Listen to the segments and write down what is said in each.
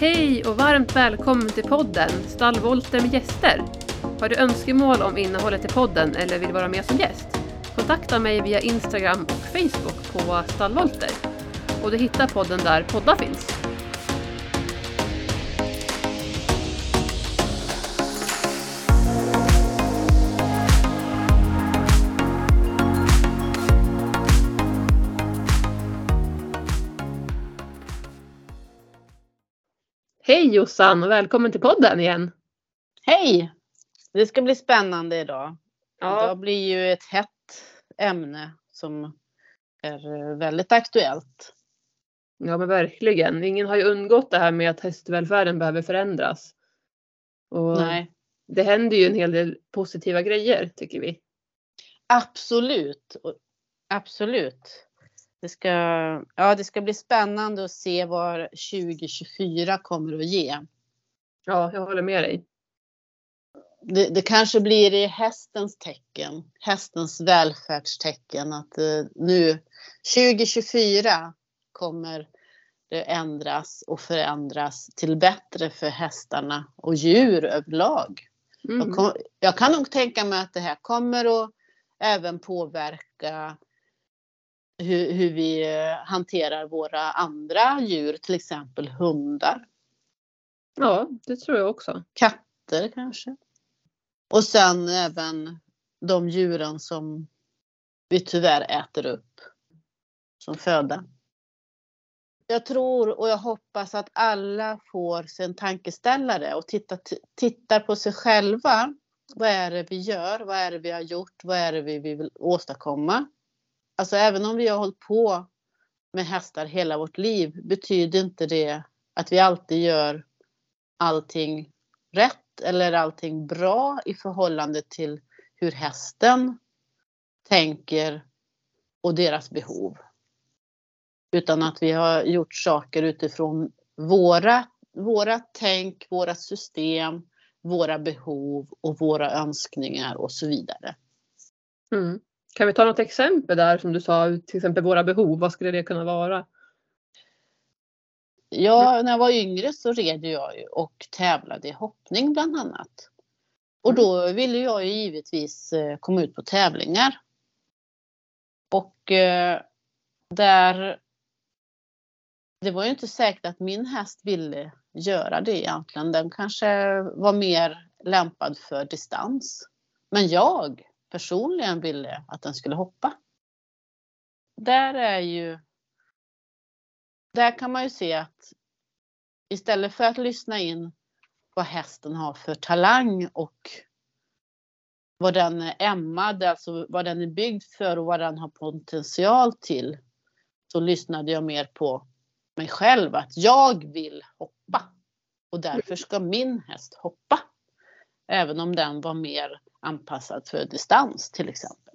Hej och varmt välkommen till podden Stallvolter med gäster. Har du önskemål om innehållet i podden eller vill vara med som gäst? Kontakta mig via Instagram och Facebook på Stallvolter. Och du hittar podden där poddar finns. Hej Jossan och välkommen till podden igen. Hej! Det ska bli spännande idag. Ja. Det blir ju ett hett ämne som är väldigt aktuellt. Ja men verkligen. Ingen har ju undgått det här med att hästvälfärden behöver förändras. Och Nej, Det händer ju en hel del positiva grejer tycker vi. absolut. Absolut. Det ska, ja, det ska bli spännande att se vad 2024 kommer att ge. Ja, jag håller med dig. Det, det kanske blir i hästens tecken, hästens välfärdstecken att eh, nu 2024 kommer det ändras och förändras till bättre för hästarna och djur överlag. Mm. Jag, kom, jag kan nog tänka mig att det här kommer att även påverka hur, hur vi eh, hanterar våra andra djur, till exempel hundar, Ja, det tror jag också. katter kanske. Och sen även de djuren som vi tyvärr äter upp som föda. Jag tror och jag hoppas att alla får sig en tankeställare och tittar, tittar på sig själva. Vad är det vi gör? Vad är det vi har gjort? Vad är det vi vill åstadkomma? Alltså även om vi har hållit på med hästar hela vårt liv betyder inte det att vi alltid gör allting rätt eller allting bra i förhållande till hur hästen tänker och deras behov. Utan att vi har gjort saker utifrån våra, våra tänk, våra system, våra behov och våra önskningar och så vidare. Mm. Kan vi ta något exempel där som du sa, till exempel våra behov, vad skulle det kunna vara? Ja, när jag var yngre så red jag ju och tävlade i hoppning bland annat. Och då ville jag ju givetvis eh, komma ut på tävlingar. Och eh, där det var ju inte säkert att min häst ville göra det egentligen. Den kanske var mer lämpad för distans. Men jag personligen ville att den skulle hoppa. Där är ju där kan man ju se att istället för att lyssna in vad hästen har för talang och vad den är ämmad, alltså vad den är byggd för och vad den har potential till. Så lyssnade jag mer på mig själv att jag vill hoppa. Och därför ska min häst hoppa. Även om den var mer anpassad för distans till exempel.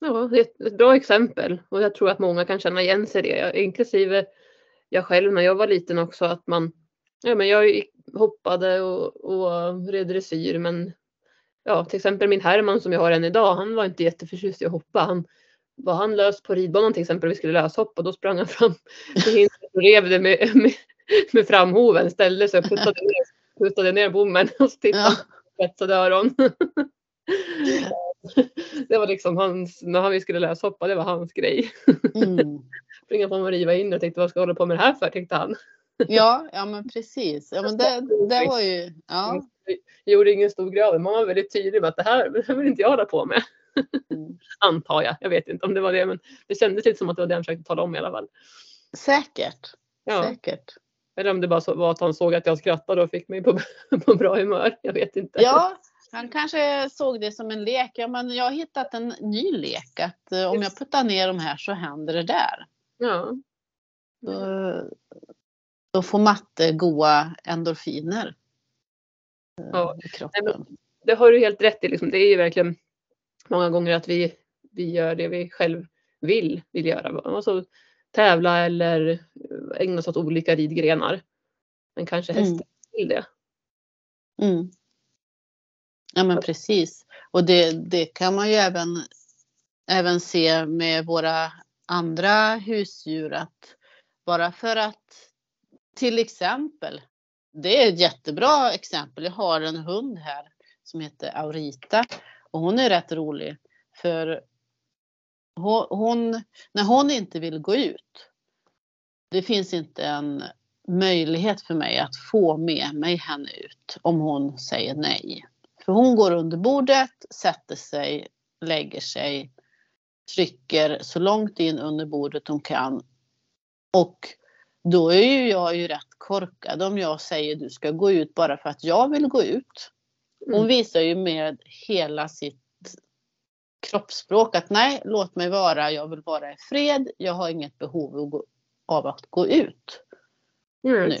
Ja, det är ett- ett bra exempel och jag tror att många kan känna igen sig i det, jag- inklusive jag själv när jag var liten också att man, ja men jag hoppade och, och red dressyr men ja till exempel min Herman som jag har än idag, han var inte jätteförtjust i att hoppa. Han, var han lös på ridbanan till exempel och vi skulle löshoppa då sprang han fram till hindret och rev det med, med, med framhoven, ställde sig och puttade ner, puttade ner bommen och så tittade Ja. Spetsade öron. Det var liksom hans, när han vi skulle löshoppa, det var hans grej. Mm. Springa på och riva in och tänkte vad ska jag hålla på med det här för tänkte han. Ja, ja men precis. Ja, men det, det var ju, ja. Jag gjorde ingen stor grej av det. Man var väldigt tydlig med att det här, det här vill inte jag hålla på med. Mm. Antar jag. Jag vet inte om det var det men det kändes lite som att det var det han försökte tala om i alla fall. Säkert, Ja. säkert. Eller om det bara var att han såg att jag skrattade och fick mig på, på bra humör. Jag vet inte. Ja, han kanske såg det som en lek. Ja, men jag har hittat en ny lek. Att eh, om jag puttar ner de här så händer det där. Ja. Då, då får matte goa endorfiner. eh, Ja. I kroppen. Det har du helt rätt i. Liksom. Det är ju verkligen många gånger att vi, vi gör det vi själv vill, vill göra. Alltså, tävla eller ägna oss åt olika ridgrenar. Men kanske Mm. hästen vill det. Mm. Ja men precis. Och det, det kan man ju även, även se med våra andra husdjur att bara för att till exempel, det är ett jättebra exempel. Jag har en hund här som heter Aurita och hon är rätt rolig. För hon, hon, när hon inte vill gå ut, det finns inte en möjlighet för mig att få med mig henne ut om hon säger nej. För hon går under bordet, sätter sig, lägger sig, trycker så långt in under bordet hon kan. Och då är ju jag ju rätt korkad om jag säger du ska gå ut bara för att jag vill gå ut. Hon mm. visar ju med hela sitt kroppsspråk att nej, låt mig vara, jag vill vara i fred, jag har inget behov av att gå ut mm. nu.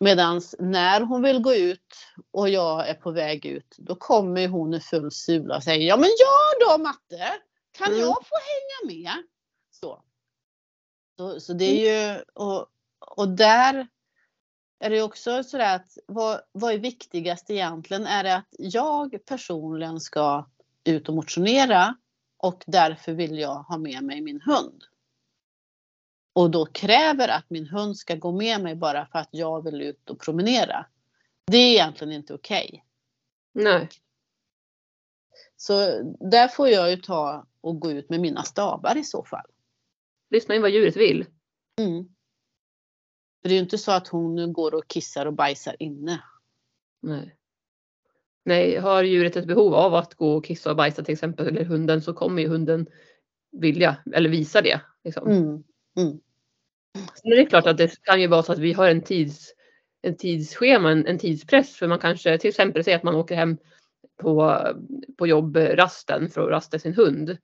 Medan när hon vill gå ut och jag är på väg ut, då kommer hon i full sula och säger ja men jag då Matte, kan mm. jag få hänga med? Så, så, så det är ju, och, och där är det också sådär att vad, vad är viktigast egentligen? Är det att jag personligen ska ut och motionera och därför vill jag ha med mig min hund? och då kräver att min hund ska gå med mig bara för att jag vill ut och promenera. Det är egentligen inte okej. Okay. Nej. Så där får jag ju ta och gå ut med mina stavar i så fall. Lyssna in vad djuret vill. Mm. För det är ju inte så att hon går och kissar och bajsar inne. Nej. Nej, har djuret ett behov av att gå och kissa och bajsa till exempel, eller hunden, så kommer ju hunden vilja eller visa det. Liksom. Mm. Mm. Sen är det klart att det kan ju vara så att vi har en, tids, en tidsschema, en, en tidspress. För man kanske till exempel säger att man åker hem på, på jobbrasten för att rasta sin hund.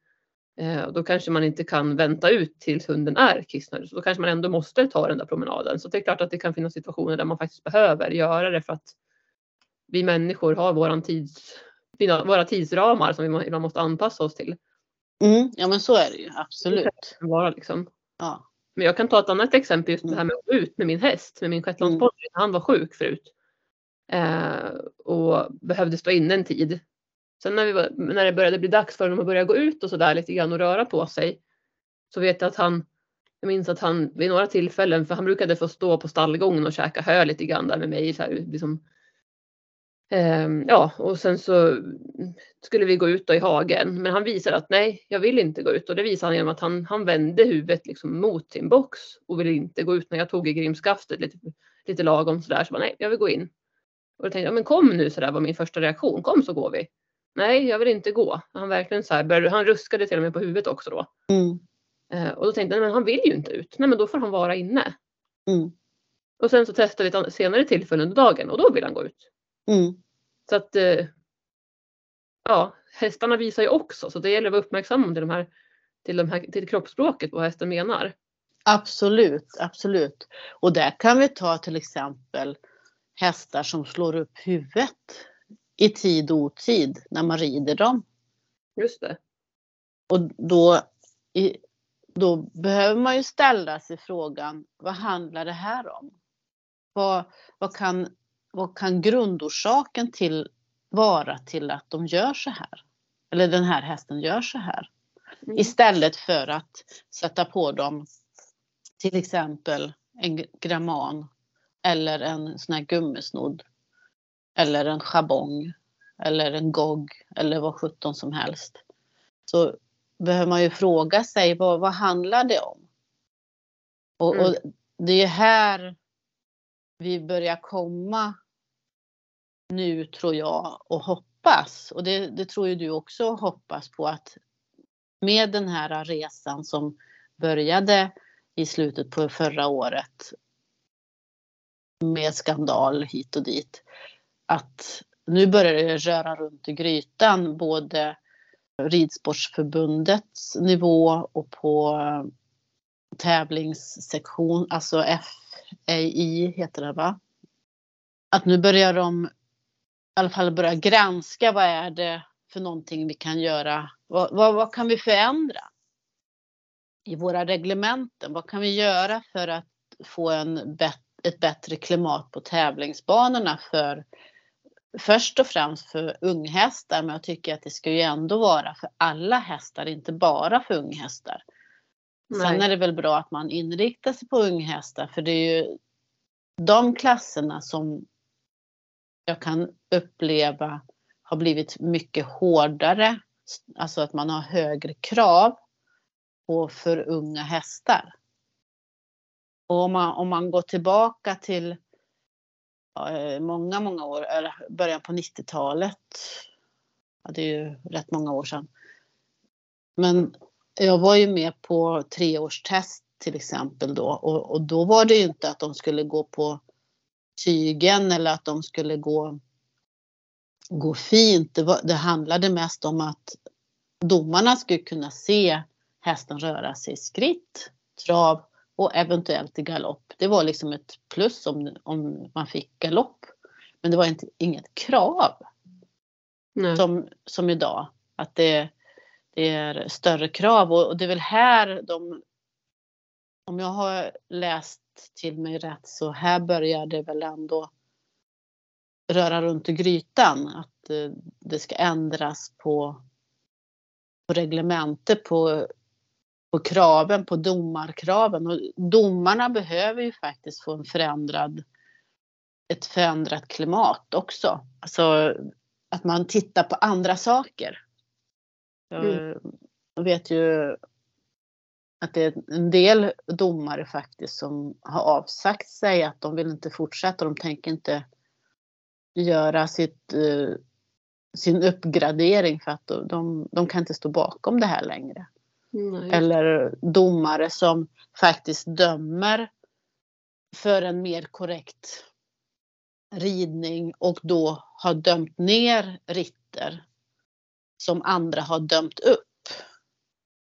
Eh, då kanske man inte kan vänta ut tills hunden är kissnödig. Så då kanske man ändå måste ta den där promenaden. Så det är klart att det kan finnas situationer där man faktiskt behöver göra det för att vi människor har våran tids, våra tidsramar som vi måste anpassa oss till. Mm, ja men så är det ju absolut. Det vara liksom. Ja. Men jag kan ta ett annat exempel just det här med att gå ut med min häst, med min shetlandsponny. Mm. Han var sjuk förut. Eh, och behövde stå inne en tid. Sen när, vi var, när det började bli dags för honom att börja gå ut och sådär lite grann och röra på sig. Så vet jag att han, jag minns att han vid några tillfällen, för han brukade få stå på stallgången och käka hö lite grann där med mig. Så här, liksom, ja, och sen så skulle vi gå ut i hagen, men han visade att nej, jag vill inte gå ut och det visade han genom att han, han vände huvudet liksom mot sin box och ville inte gå ut när jag tog i grimskaftet lite, lite lagom sådär. Så bara, nej, jag vill gå in. Och då tänkte jag, men kom nu sådär var min första reaktion. Kom så går vi. Nej, jag vill inte gå. Han verkligen så här, började, han ruskade till och med på huvudet också då. Mm. Eh, och då tänkte jag, men han vill ju inte ut. Nej, men då får han vara inne. Mm. Och sen så testade vi ett senare tillfälle under dagen och då vill han gå ut. Mm. Så att eh, ja, hästarna visar ju också så det gäller att vara uppmärksam till, de här, till, de här, till kroppsspråket vad hästen menar. Absolut, absolut. Och där kan vi ta till exempel hästar som slår upp huvudet i tid och otid när man rider dem. Just det. Och då, då behöver man ju ställa sig frågan, vad handlar det här om? Vad, vad kan vad kan grundorsaken till vara till att de gör så här? Eller den här hästen gör så här. Mm. Istället för att sätta på dem till exempel en gramman eller en sån här gummisnodd. Eller en schabong eller en gogg eller vad sjutton som helst. Så behöver man ju fråga sig vad, vad handlar det om? Och, mm. och det är här vi börjar komma nu tror jag och hoppas, och det, det tror ju du också hoppas på att med den här resan som började i slutet på förra året med skandal hit och dit. Att nu börjar det röra runt i grytan både Ridsportsförbundets nivå och på eh, tävlingssektion, alltså FAI heter det va? Att nu börjar de i alla fall börja granska vad är det för någonting vi kan göra. Vad, vad, vad kan vi förändra? I våra reglementen, vad kan vi göra för att få en bet, ett bättre klimat på tävlingsbanorna för först och främst för unghästar, men jag tycker att det ska ju ändå vara för alla hästar, inte bara för unghästar. Nej. Sen är det väl bra att man inriktar sig på unghästar för det är ju de klasserna som jag kan uppleva har blivit mycket hårdare. Alltså att man har högre krav på för unga hästar. Och om man, om man går tillbaka till ja, eh, många, många år, början på 90-talet. Ja, det är ju rätt många år sedan. Men jag var ju med på treårstest till exempel då och, och då var det ju inte att de skulle gå på tygen eller att de skulle gå, gå fint. Det, var, det handlade mest om att domarna skulle kunna se hästen röra sig i skritt, trav och eventuellt i galopp. Det var liksom ett plus om, om man fick galopp. Men det var inte, inget krav. Som, som idag. Att det, det är större krav och, och det är väl här de om jag har läst till mig rätt så här börjar det väl ändå röra runt i grytan. Att eh, det ska ändras på, på reglemente, på, på kraven, på domarkraven. Och domarna behöver ju faktiskt få en förändrad, ett förändrat klimat också. Alltså att man tittar på andra saker. Mm. Jag vet ju att det är en del domare faktiskt som har avsagt sig att de vill inte fortsätta. De tänker inte göra sitt, uh, sin uppgradering för att de, de kan inte stå bakom det här längre. Nej. Eller domare som faktiskt dömer för en mer korrekt ridning och då har dömt ner ritter som andra har dömt upp.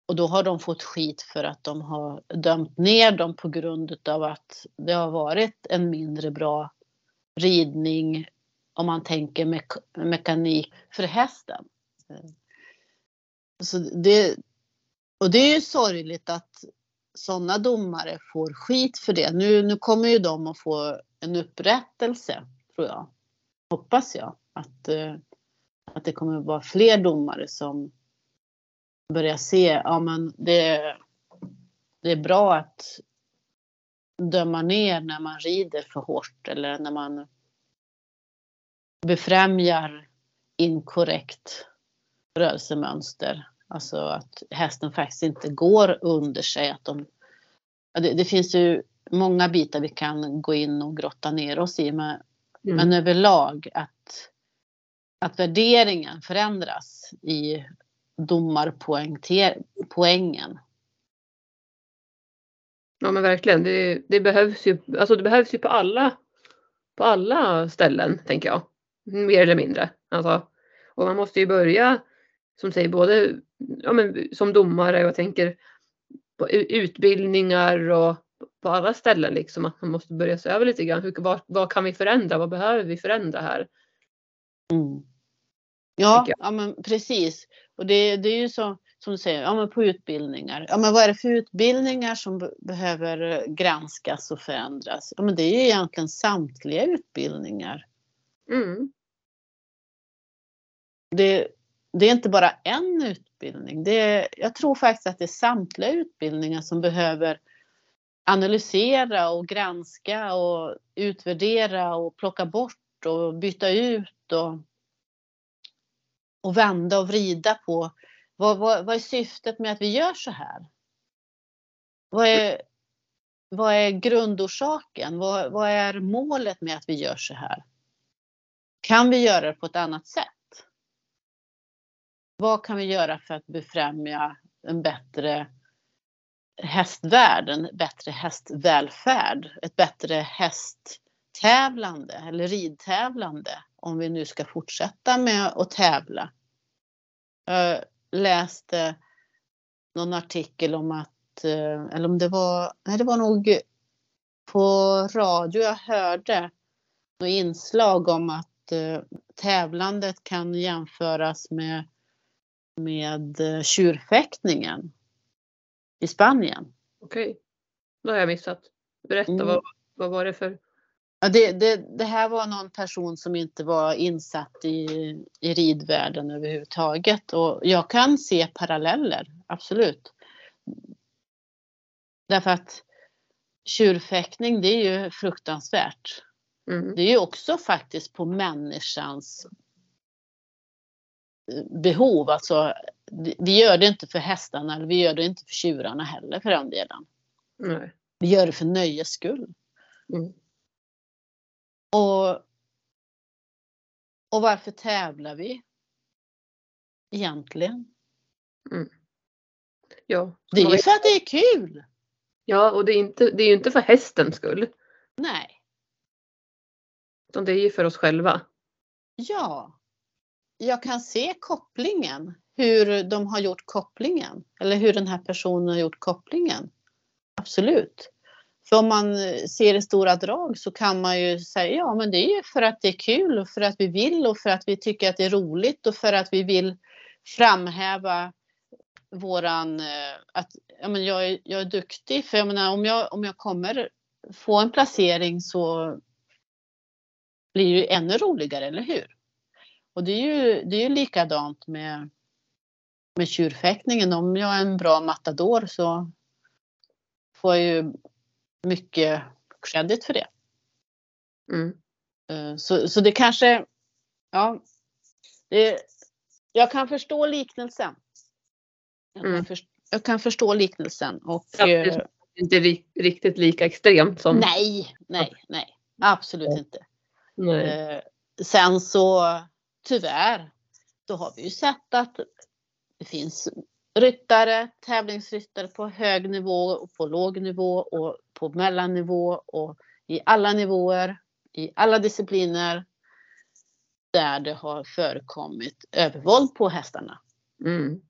Och då har de fått skit för att de har dömt ner dem på grund av att det har varit en mindre bra ridning om man tänker me mekanik för hästen. Så det, och det är ju sorgligt att sådana domare får skit för det. Nu, nu kommer ju de att få en upprättelse, tror jag. Hoppas jag. Att, eh, att det kommer att vara fler domare som börja se, ja men det, det är bra att döma ner när man rider för hårt eller när man befrämjar inkorrekt rörelsemönster. Alltså att hästen faktiskt inte går under sig. Att de, det, det finns ju många bitar vi kan gå in och grotta ner oss i. Men, mm. men överlag att, att värderingen förändras i domarpoängen. Ja men verkligen, det, det, behövs ju, alltså det behövs ju på alla, på alla ställen tänker jag. Mer eller mindre. Alltså, och man måste ju börja, som säger, både ja, men, som domare och jag tänker på utbildningar och på alla ställen liksom att man måste börja se över lite grann. Hur, vad, vad kan vi förändra? Vad behöver vi förändra här? Mm. Ja, ja men precis. Och det, det är ju så som du säger, ja, men på utbildningar. Ja, men vad är det för utbildningar som behöver granskas och förändras? Ja, men det är ju egentligen samtliga utbildningar. Mm. Det, det är inte bara en utbildning. Det är, jag tror faktiskt att det är samtliga utbildningar som behöver analysera och granska och utvärdera och plocka bort och byta ut och och vända och vrida på vad, vad, vad är syftet med att vi gör så här? Vad är, vad är grundorsaken? Vad, vad är målet med att vi gör så här? Kan vi göra det på ett annat sätt? Vad kan vi göra för att befrämja en bättre hästvärld, en bättre hästvälfärd, ett bättre hästtävlande eller ridtävlande? Om vi nu ska fortsätta med att tävla. Jag läste någon artikel om att, eh, eller om det var, nej det var nog på radio jag hörde något inslag om att eh, tävlandet kan jämföras med, med eh, tjurfäktningen i Spanien. Okej, det har jag missat. Berätta, mm. vad, vad var det för Ja, det, det, det, här var någon person som inte var insatt i, i ridvärlden överhuvudtaget och jag kan se paralleller, absolut. Därför att tjurfäktning det är ju fruktansvärt. Mm. Det är ju också faktiskt på människans behov. Alltså, vi gör det inte för hästarna eller vi gör det inte för tjurarna heller för den delen. Nej. Vi gör det för nöjes skull. Mm. Och, och varför tävlar vi? Egentligen. Ja. Det är ju för att det är kul. ja, och det är, inte, det är ju inte för hästens skull. Nej. Utan det är ju för oss själva. Ja. Jag kan se kopplingen. Hur de har gjort kopplingen. Eller hur den här personen har gjort kopplingen. Absolut. För om man eh, ser i stora drag så kan man ju säga ja men det är ju för att det är kul och för att vi vill och för att vi tycker att det är roligt och för att vi vill framhäva våran, eh, att ja, men jag, är, jag är duktig. För jag menar om jag, om jag kommer få en placering så blir det ju ännu roligare, eller hur? Och det är ju, det är ju likadant med, med tjurfäktningen. Om jag är en bra matador så får jag ju mycket credit för det. Mm. Eh, Så, så det kanske, ja, det, jag kan förstå liknelsen. Jag kan, Mm. först, jag kan förstå liknelsen och Ja, det eh, är Inte ri- riktigt lika extremt som... nej, nej, nej, absolut inte. Nej. Eh, sen så tyvärr, då har vi ju sett att det finns ryttare, tävlingsryttare på hög nivå och på låg nivå och på mellannivå och i alla nivåer, i alla discipliner där det har förekommit övervåld på hästarna. Mm.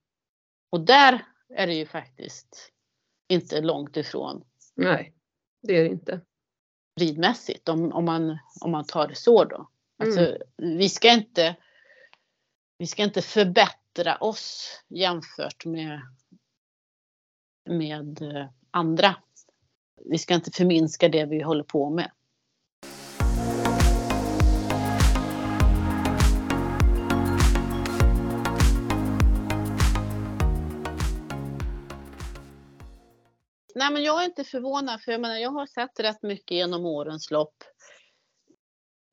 Och där är det ju faktiskt inte långt ifrån Nej, det är det inte. ridmässigt om, om, man, om man tar det så då. Alltså, vi, ska inte, vi ska inte förbättra oss jämfört med, med eh, andra. Vi ska inte förminska det vi håller på med. Nej, men jag är inte förvånad för jag menar, jag har sett rätt mycket genom årens lopp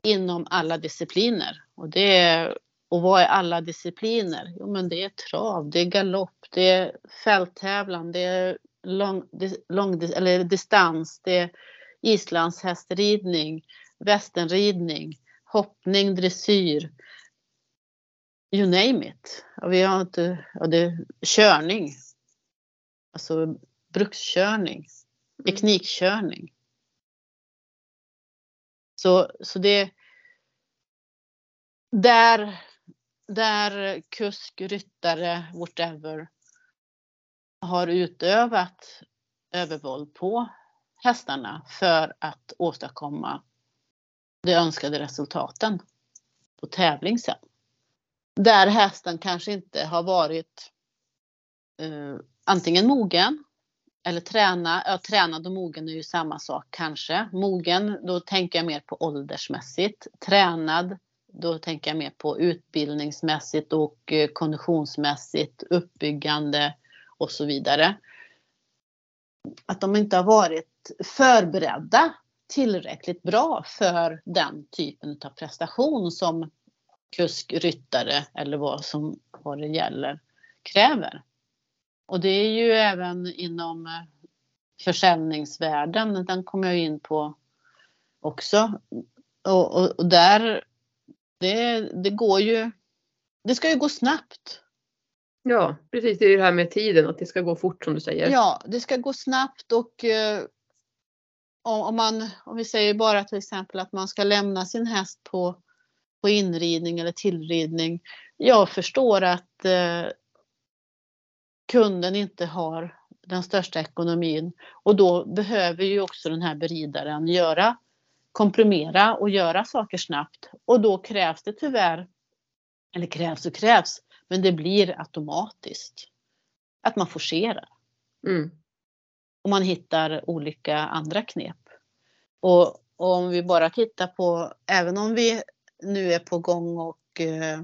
inom alla discipliner. Och, det är, och vad är alla discipliner? Jo, men det är trav, det är galopp, det är fälttävlan, det är lång, lång, eller distans, det är islandshästridning, västernridning, hoppning, dressyr. You name it. Ja, vi har inte, ja, det är körning. Alltså brukskörning, teknikkörning. Så, så det där, där kusk, ryttare, whatever har utövat övervåld på hästarna för att åstadkomma de önskade resultaten på tävling sen. Där hästen kanske inte har varit eh, antingen mogen eller träna, ja, tränad och mogen är ju samma sak kanske. Mogen, då tänker jag mer på åldersmässigt. Tränad, då tänker jag mer på utbildningsmässigt och eh, konditionsmässigt, uppbyggande och så vidare. Att de inte har varit förberedda tillräckligt bra för den typen av prestation som kusk, ryttare eller vad som vad det gäller kräver. Och det är ju även inom eh, försäljningsvärlden, den kommer jag in på också. Och, och, och där, det, det går ju, det ska ju gå snabbt. Ja, precis. Det är ju det här med tiden, att det ska gå fort som du säger. Ja, det ska gå snabbt och eh, om, man, om vi säger bara till exempel att man ska lämna sin häst på, på inridning eller tillridning. Jag förstår att eh, kunden inte har den största ekonomin och då behöver ju också den här beridaren göra komprimera och göra saker snabbt och då krävs det tyvärr, eller krävs och krävs, men det blir automatiskt. Att man forcerar Mm. och man hittar olika andra knep. Och, och om vi bara tittar på, även om vi nu är på gång och eh,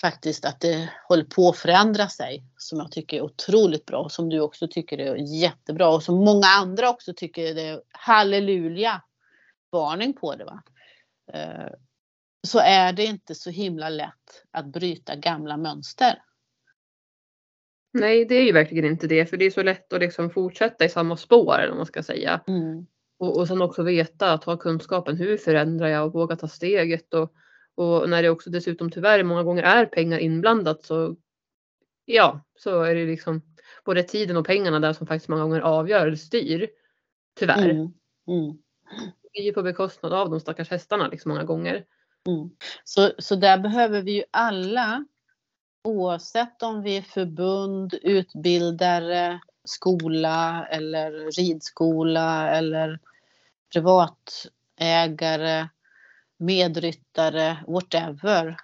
faktiskt att det håller på att förändra sig som jag tycker är otroligt bra och som du också tycker är jättebra och som många andra också tycker det är halleluja varning på det. Va? Eh, så är det inte så himla lätt att bryta gamla mönster. Nej, det är ju verkligen inte det, för det är så lätt att liksom fortsätta i samma spår, eller man ska säga. Mm. Och, och sen också veta, att ha kunskapen, hur förändrar jag och våga ta steget. Och, och när det också dessutom tyvärr många gånger är pengar inblandat så ja, så är det liksom både tiden och pengarna där som faktiskt många gånger avgör eller styr. Tyvärr. Mm. Mm. Det ju på bekostnad av de stackars hästarna liksom många gånger. Mm. Så, så där behöver vi ju alla, oavsett om vi är förbund, utbildare, skola eller ridskola eller privatägare, medryttare, whatever,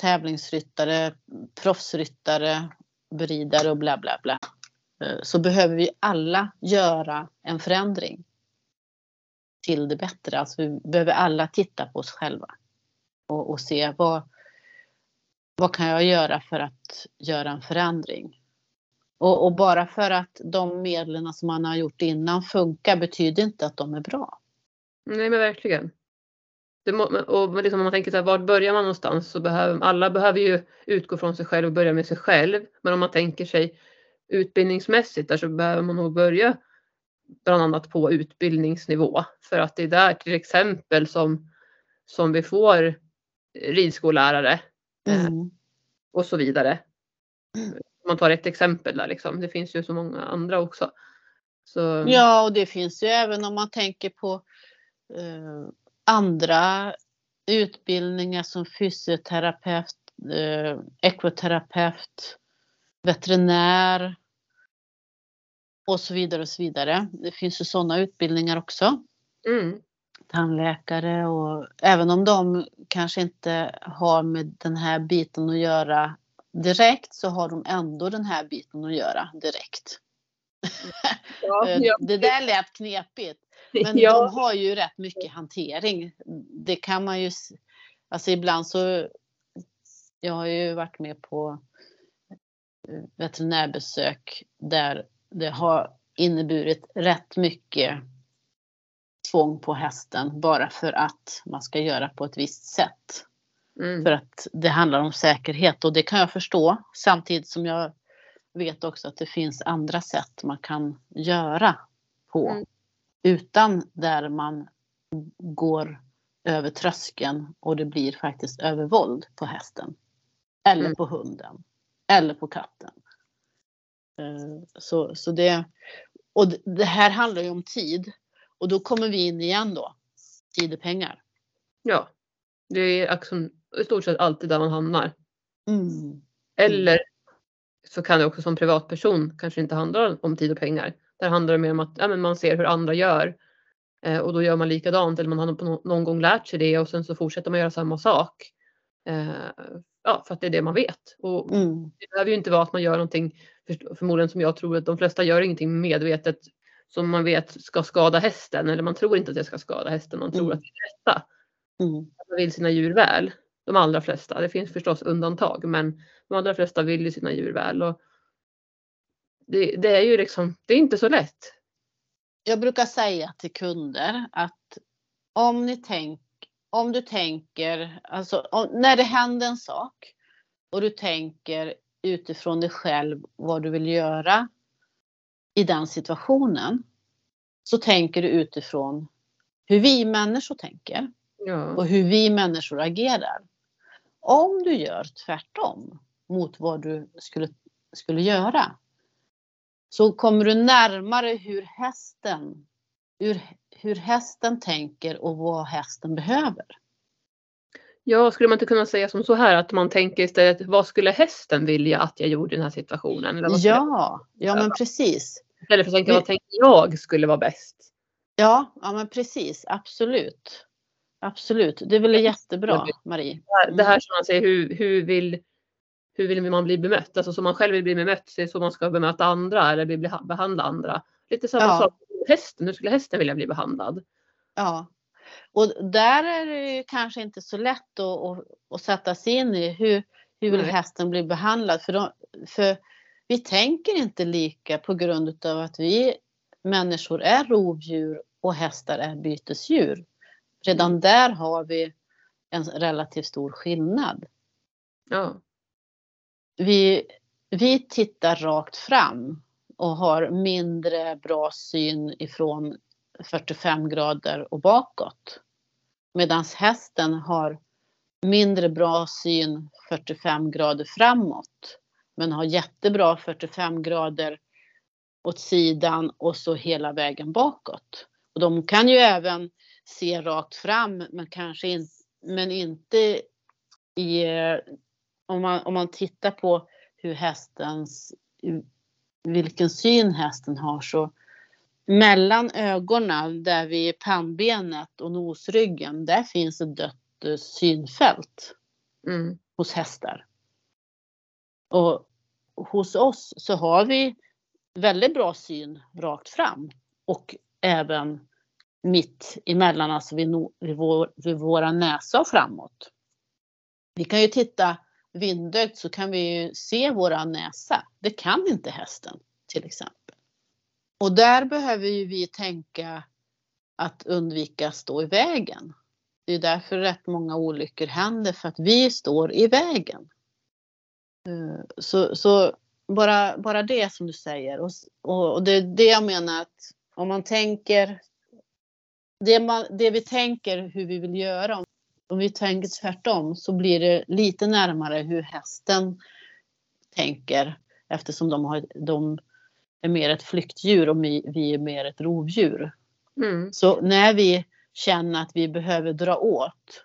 tävlingsryttare, proffsryttare, beridare och bla bla bla. Eh, så behöver vi alla göra en förändring till det bättre. Alltså vi behöver alla titta på oss själva och, och se vad, vad kan jag göra för att göra en förändring? Och, och, bara för att de medlen som man har gjort innan funkar betyder inte att de är bra. Nej men verkligen. Må, och liksom om man tänker så här, var börjar man någonstans så behöver alla behöver ju utgå från sig själv och börja med sig själv. Men om man tänker sig utbildningsmässigt där så behöver man nog börja bland annat på utbildningsnivå för att det är där till exempel som, som vi får ridskollärare eh, mm. och så vidare. Om man tar ett exempel där liksom. Det finns ju så många andra också. Så... Ja, och det finns ju även om man tänker på eh, andra utbildningar som fysioterapeut, eh, ekoterapeut, veterinär och så vidare och så vidare. Det finns ju sådana utbildningar också. Mm. Tandläkare och även om de kanske inte har med den här biten att göra direkt så har de ändå den här biten att göra direkt. Ja, ja. Det där lät knepigt. Men ja. de har ju rätt mycket hantering. Det kan man ju, alltså ibland så, jag har ju varit med på eh, veterinärbesök där det har inneburit rätt mycket tvång på hästen bara för att man ska göra på ett visst sätt. Mm. För att det handlar om säkerhet och det kan jag förstå samtidigt som jag vet också att det finns andra sätt man kan göra på. Mm. Utan där man går över tröskeln och det blir faktiskt övervåld på hästen. Eller mm. på hunden. Eller på katten. Eh, så, så det, och det här handlar ju om tid. Och då kommer vi in igen då. Tid och pengar. Ja. Det är liksom i stort sett alltid där man hamnar. Mm. Eller så kan det också som privatperson kanske inte handla om tid och pengar. Där handlar det mer om att ja, man ser hur andra gör eh, och då gör man likadant eller man har på någon gång lärt sig det och sen så fortsätter man göra samma sak. Eh, ja, för att det är det man vet. Och mm. Det behöver ju inte vara att man gör någonting förmodligen som jag tror att de flesta gör ingenting medvetet som man vet ska skada hästen eller man tror inte att det ska skada hästen. Man tror mm. att det är rätta. Mm. Man vill sina djur väl. De allra flesta. Det finns förstås undantag men de allra flesta vill ju sina djur väl. Och det, det är ju liksom, det är inte så lätt. Jag brukar säga till kunder att om ni tänk, om du tänker, alltså om, när det händer en sak och du tänker utifrån dig själv vad du vill göra i den situationen. Så tänker du utifrån hur vi människor tänker ja. och hur vi människor agerar. Om du gör tvärtom mot vad du skulle, skulle göra så kommer du närmare hur hästen, hur, hur hästen tänker och vad hästen behöver. Ja, skulle man inte kunna säga som så här att man tänker istället vad skulle hästen vilja att jag gjorde i den här situationen? Eller ja, ja men precis. Istället för att tänka vad tänker jag skulle vara bäst? Ja, ja men precis, absolut. Absolut, det är väl jättebra Marie. Mm. Det här som man säger, hur, hur, vill, hur vill man bli bemött? Alltså som man själv vill bli bemött, så är det så man ska bemöta andra eller bli, behandla andra. Lite samma ja. sak med hästen, hur skulle hästen vilja bli behandlad? Ja, och där är det kanske inte så lätt att, att, att sätta sig in i hur, hur vill hästen bli behandlad? För, de, för vi tänker inte lika på grund av att vi människor är rovdjur och hästar är bytesdjur. Redan Mm. där har vi en relativt stor skillnad. Ja. Vi, vi tittar rakt fram och har mindre bra syn ifrån 45 grader och bakåt. Medan hästen har mindre bra syn 45 grader framåt. Men har jättebra 45 grader åt sidan och så hela vägen bakåt. Och de kan ju även se rakt fram men kanske in, men inte i eh, om man, om man tittar på hur hästens vilken syn hästen har så mellan ögonen där vid pannbenet och nosryggen där finns ett dött eh, synfält Mm. hos hästar. Och hos oss så har vi väldigt bra syn rakt fram och även mitt emellan, alltså vid, no, vid, vår, vid våra näsa och framåt. Vi kan ju titta vindögt så kan vi ju se våra näsa. Det kan inte hästen till exempel. Och där behöver ju vi tänka att undvika att stå i vägen. Det är därför rätt många olyckor händer för att vi står i vägen. Eh, så, så bara, bara det som du säger. Och, och och det är det jag menar att om man tänker det, man, det vi tänker hur vi vill göra. Om vi tänker tvärtom så blir det lite närmare hur hästen tänker eftersom de, har, de är mer ett flyktdjur och vi, är mer ett rovdjur. Mm. Så när vi känner att vi behöver dra åt,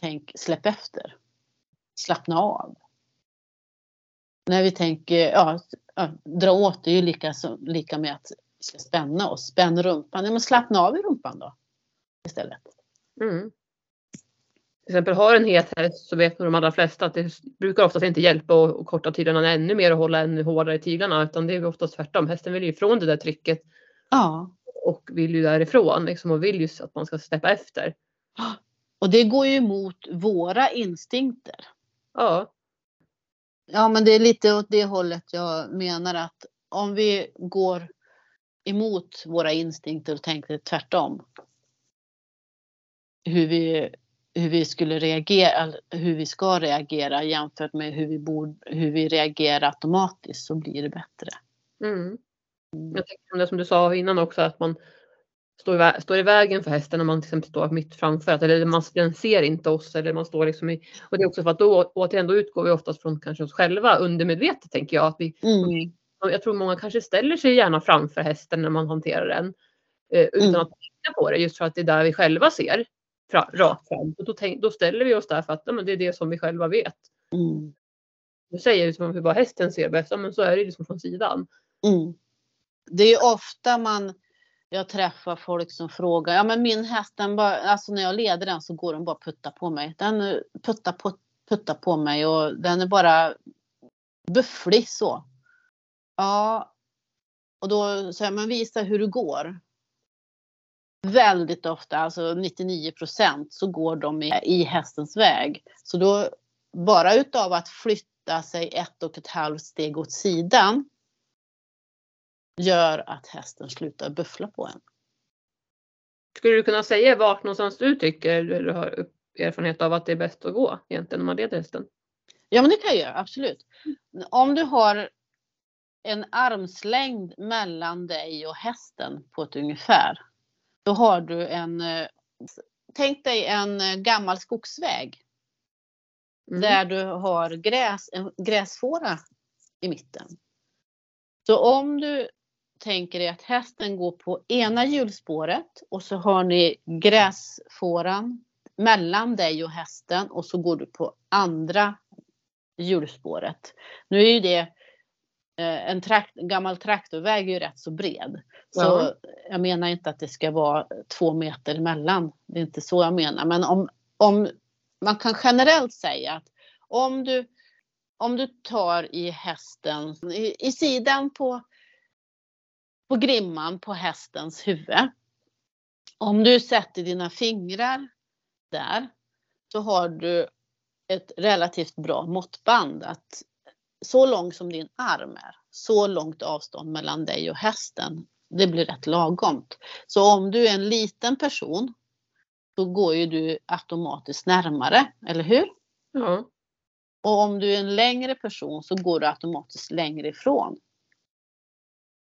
tänk släpp efter. Slappna av. När vi tänker, ja, ja dra åt är ju lika, som, lika med att vi ska spänna oss. Spänn rumpan, ja men slappna av i rumpan då. Istället. Mm. Till exempel har en het häst så vet nog de allra flesta att det brukar oftast inte hjälpa att korta tyglarna ännu mer och hålla ännu hårdare i tyglarna utan det är oftast tvärtom. Hästen vill ju ifrån det där trycket Ja. och vill ju därifrån liksom, och vill ju att man ska släppa efter. Och det går ju emot våra instinkter. Ja, Ja, men det är lite åt det hållet jag menar att om vi går emot våra instinkter och tänker tvärtom. Hur vi, hur vi skulle reagera, hur vi ska reagera jämfört med hur vi, borde, hur vi reagerar automatiskt så blir det bättre. mm. jag tänker på det som du sa innan också att man står står i vägen för hästen när man till exempel står mitt framför. Att, eller man, den ser inte oss eller man står liksom i. Och det är också för att då återigen då utgår vi oftast från kanske oss själva undermedvetet tänker jag. Att vi, Mm. jag tror många kanske ställer sig gärna framför hästen när man hanterar den. Eh, utan Mm. att tänka på det just för att det är där vi själva ser. Rakt fram. Och då, tänk, då ställer vi oss där för att ja, men det är det som vi själva vet. Mm. Du säger liksom hur bara hästen ser bäst, ja, men så är det liksom från sidan. Mm. Det är ofta man jag träffar folk som frågar, ja men min häst den bara, alltså när jag leder den så går den bara putta på mig. Den eh, puttar på, puttar på mig och den är bara bufflig så. Ja. Och då säger man visa hur du går. Väldigt ofta, alltså 99 procent, så går de i, hästens väg. Så då bara utav att flytta sig ett och ett halvt steg åt sidan gör att hästen slutar buffla på en. Skulle du kunna säga vart någonstans du tycker eller har erfarenhet av att det är bäst att gå egentligen när man leder hästen? Ja men det kan jag göra, absolut. Om du har en armslängd mellan dig och hästen på ett ungefär. Då har du en, eh, tänk dig en eh, gammal skogsväg. Mm. Där du har gräs, en gräsfåra i mitten. Så om du tänker dig att hästen går på ena hjulspåret och så har ni gräsfåran mellan dig och hästen och så går du på andra hjulspåret. Nu är ju det en trakt, gammal traktorväg är ju rätt så bred. Så Ja. jag menar inte att det ska vara två meter emellan. Det är inte så jag menar. Men om, om man kan generellt säga att om du, om du tar i hästen, i, i sidan på, på grimman på hästens huvud. Om du sätter dina fingrar där så har du ett relativt bra måttband. Att så långt som din arm är, så långt avstånd mellan dig och hästen, det blir rätt lagomt. Så om du är en liten person, då går ju du automatiskt närmare, eller hur? Ja. Och om du är en längre person så går du automatiskt längre ifrån.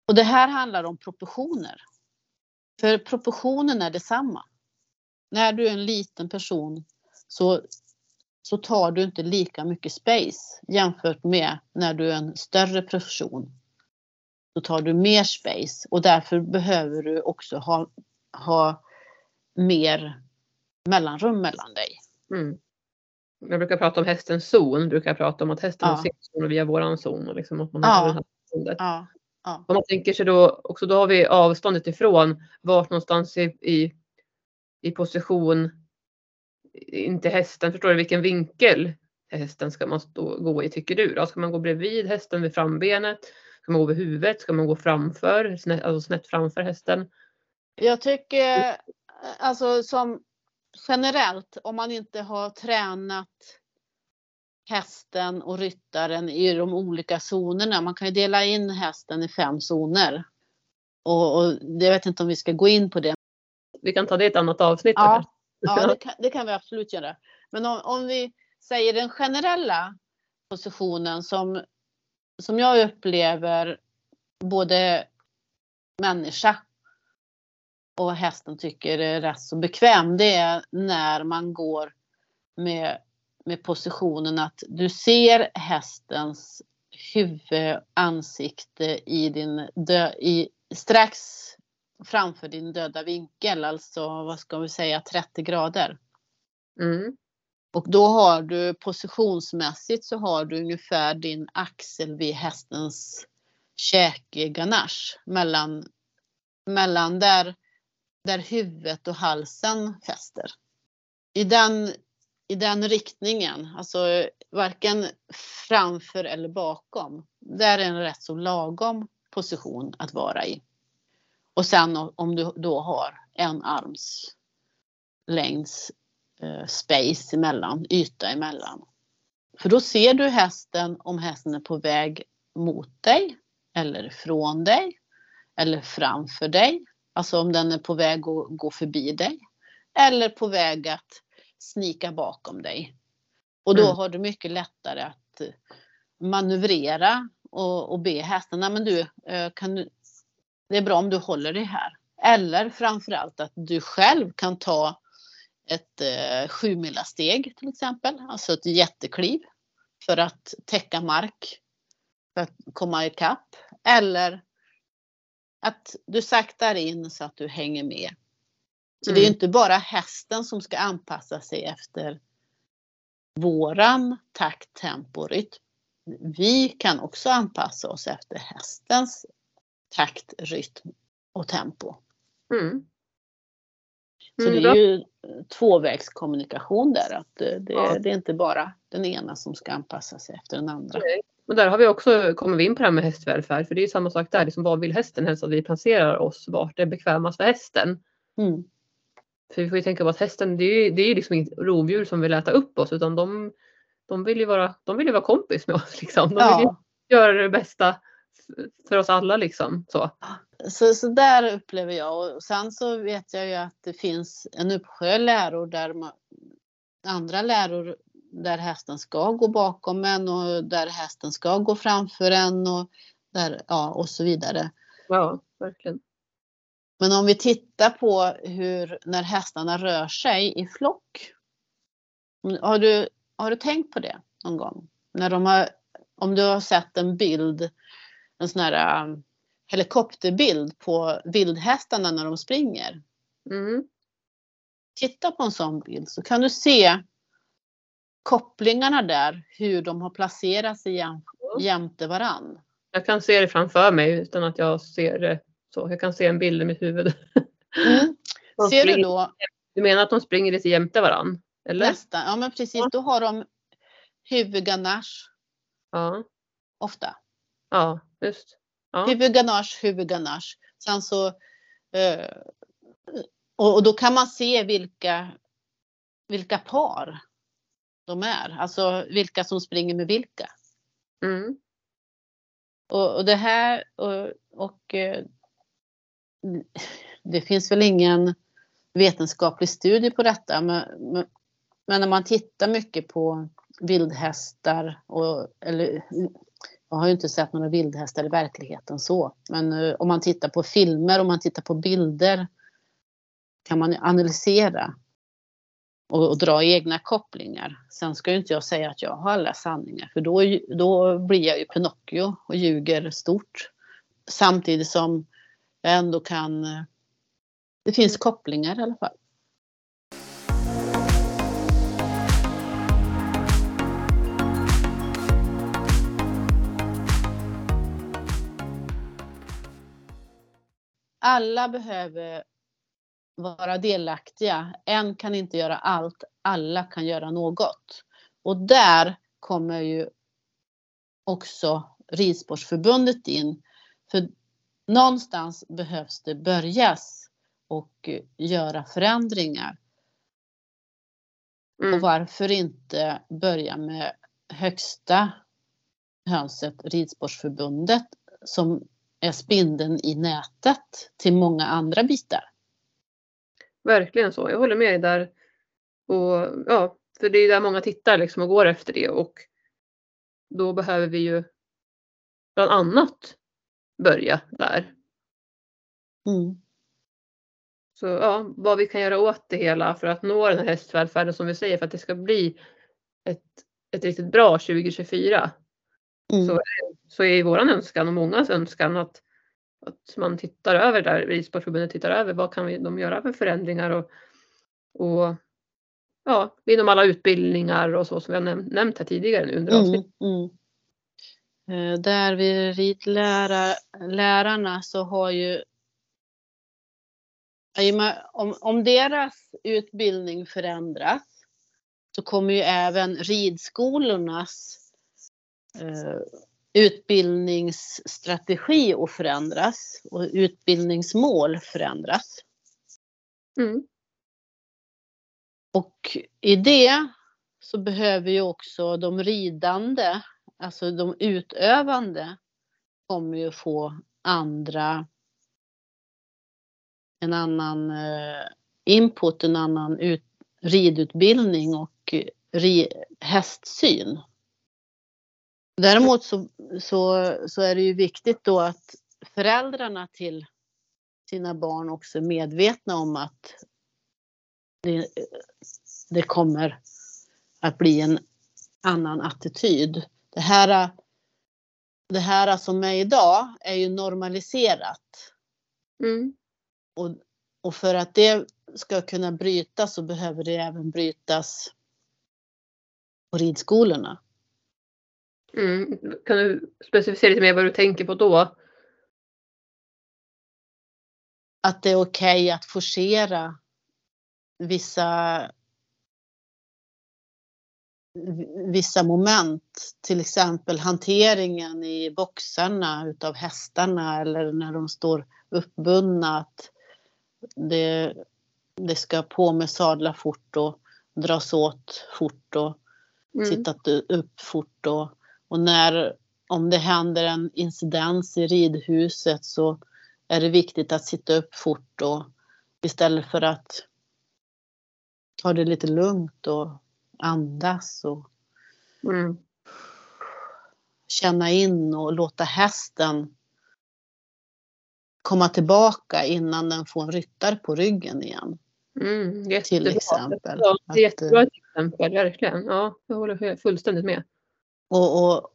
Och det här handlar om proportioner. För proportionen är detsamma. När du är en liten person så, så tar du inte lika mycket space jämfört med när du är en större person. Då tar du mer space och därför behöver du också ha, ha mer mellanrum mellan dig. Mm. Jag brukar prata om hästens zon, brukar jag prata om att hästen Ja. har sin zon och vi har våran zon. Och liksom att man Ja. har den här zonen. Ja, ja. Om man tänker sig då också, då har vi avståndet ifrån vart någonstans i, i, i position in till hästen. Förstår du vilken vinkel hästen ska man stå, gå i tycker du? Då? Ska man gå bredvid hästen vid frambenet? Ska man gå vid huvudet? Ska man gå framför, snett, alltså snett framför hästen? Jag tycker alltså som generellt om man inte har tränat hästen och ryttaren i de olika zonerna. Man kan ju dela in hästen i fem zoner. Och, och jag vet inte om vi ska gå in på det. Vi kan ta det i ett annat avsnitt. Ja? ja det, kan, det kan vi absolut göra. Men om, om vi säger den generella positionen som, som jag upplever både människa och hästen tycker är rätt så bekväm. Det är när man går med, med positionen att du ser hästens huvud, ansikte i din dö, i, strax framför din döda vinkel, alltså vad ska vi säga 30 grader. Mm. Och då har du positionsmässigt så har du ungefär din axel vid hästens käkganache mellan, mellan där, där huvudet och halsen fäster. I den, I den riktningen, alltså varken framför eller bakom. Där är en rätt så lagom position att vara i. Och sen om du då har en arms längds eh, space emellan, yta emellan. För då ser du hästen om hästen är på väg mot dig eller från dig eller framför dig. Alltså om den är på väg att gå förbi dig eller på väg att snika bakom dig. Och då Mm. har du mycket lättare att eh, manövrera och, och be hästen, nej men du, eh, kan det är bra om du håller dig här. Eller framförallt att du själv kan ta ett eh, sju steg till exempel, alltså ett jättekliv för att täcka mark för att komma ikapp. Eller att du saktar in så att du hänger med. Så det är Mm. inte bara hästen som ska anpassa sig efter våran takt, tempo rytm. Vi kan också anpassa oss efter hästens takt, rytm och tempo. Mm. Så Mm, det är ju tvåvägskommunikation där. Att det, det, Ja. det är inte bara den ena som ska anpassa sig efter den andra. Men där har vi också kommit in på det här med hästvälfärd. För det är ju samma sak där. Liksom, vad vill hästen helst att vi placerar oss vart det är bekvämast för hästen? Mm. För vi får ju tänka på att hästen det är ju det är ju liksom inget rovdjur som vill äta upp oss utan de, de, vill, ju vara, de vill ju vara kompis med oss. Liksom. De vill ju Ja, göra det bästa för oss alla. Liksom. Så. så, så där upplever jag. Och sen så vet jag ju att det finns en uppsjö läror där man, andra läror där hästen ska gå bakom en och där hästen ska gå framför en och, där, ja, och så vidare. Ja, verkligen. Men om vi tittar på hur när hästarna rör sig i flock. Har du, har du tänkt på det någon gång? När de har, om du har sett en bild, en sån här um, helikopterbild på vildhästarna när de springer. Mm. Titta på en sån bild så kan du se kopplingarna där, hur de har placerat sig jäm, jämte varann. Jag kan se det framför mig utan att jag ser det så. Jag kan se en bild i mitt huvud. Mm. Ser du springer- då Du menar att de springer lite jämte varann? Eller? nästan, ja men precis, då har de huvudganache Ja, ofta. Ja just. Ja. Huvudganache, huvudganache. Sen så eh, och, och då kan man se vilka vilka par de är. Alltså vilka som springer med vilka. Mm. Och, och det här och, och eh, det finns väl ingen vetenskaplig studie på detta men, men när man tittar mycket på vildhästar och eller jag har ju inte sett några vildhästar i verkligheten så. Men eh, om man tittar på filmer, om man tittar på bilder kan man analysera och, och, dra egna kopplingar. Sen ska ju inte jag säga att jag har alla sanningar för då, då blir jag ju Pinocchio och ljuger stort. Samtidigt som jag ändå kan... Eh, det finns kopplingar i alla fall. Alla behöver vara delaktiga. En kan inte göra allt, alla kan göra något. Och där kommer ju också Ridsportförbundet in. För någonstans behövs det börjas och göra förändringar. Mm. Och varför inte börja med högsta hönset, Ridsportförbundet, som spindeln i nätet till många andra bitar. Verkligen så, jag håller med dig där. Och, ja, för det är där många tittar liksom och går efter det och då behöver vi ju bland annat börja där. Mm. Så ja, vad vi kan göra åt det hela för att nå den här hästvälfärden som vi säger för att det ska bli ett, ett riktigt bra 2024. Mm. Så, så är våran önskan och mångas önskan att, att man tittar över där, Ridsportförbundet tittar över vad kan vi, de göra för förändringar och, och ja, inom alla utbildningar och så som vi har näm nämnt här tidigare nu under avsnittet. Mm, mm. Där vid ridlärarna så har ju om, om deras utbildning förändras så kommer ju även ridskolornas Eh, utbildningsstrategi att förändras och utbildningsmål förändras. Mm. Och i det så behöver ju också de ridande, alltså de utövande, kommer ju få andra, en annan eh, input, en annan ut, ridutbildning och ri, hästsyn. Däremot så, så, så är det ju viktigt då att föräldrarna till sina barn också är medvetna om att det, det kommer att bli en annan attityd. Det här, det här som är idag är ju normaliserat. Mm. Och, och för att det ska kunna brytas så behöver det även brytas på ridskolorna. Mm. Kan du specificera lite mer vad du tänker på då? Att det är okej okay att forcera vissa vissa moment, till exempel hanteringen i boxarna utav hästarna eller när de står uppbundna. Att det, det ska på med sadla fort och dras åt fort och mm. sitta upp fort och och när, om det händer en incidens i ridhuset så är det viktigt att sitta upp fort och istället för att ta det lite lugnt och andas och mm. känna in och låta hästen komma tillbaka innan den får en ryttare på ryggen igen. Mm, till exempel. Ja, jättebra exempel, verkligen. Ja, jag håller fullständigt med. Och, och,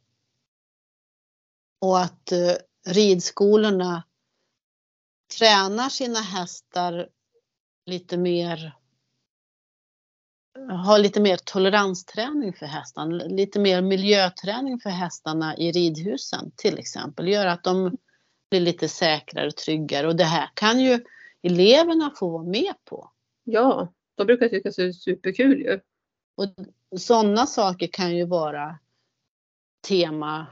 och att eh, ridskolorna tränar sina hästar lite mer har lite mer toleransträning för hästarna, lite mer miljöträning för hästarna i ridhusen till exempel. Gör att de blir lite säkrare och tryggare och det här kan ju eleverna få vara med på. Ja, de brukar tycka det är superkul ju. Och sådana saker kan ju vara tema,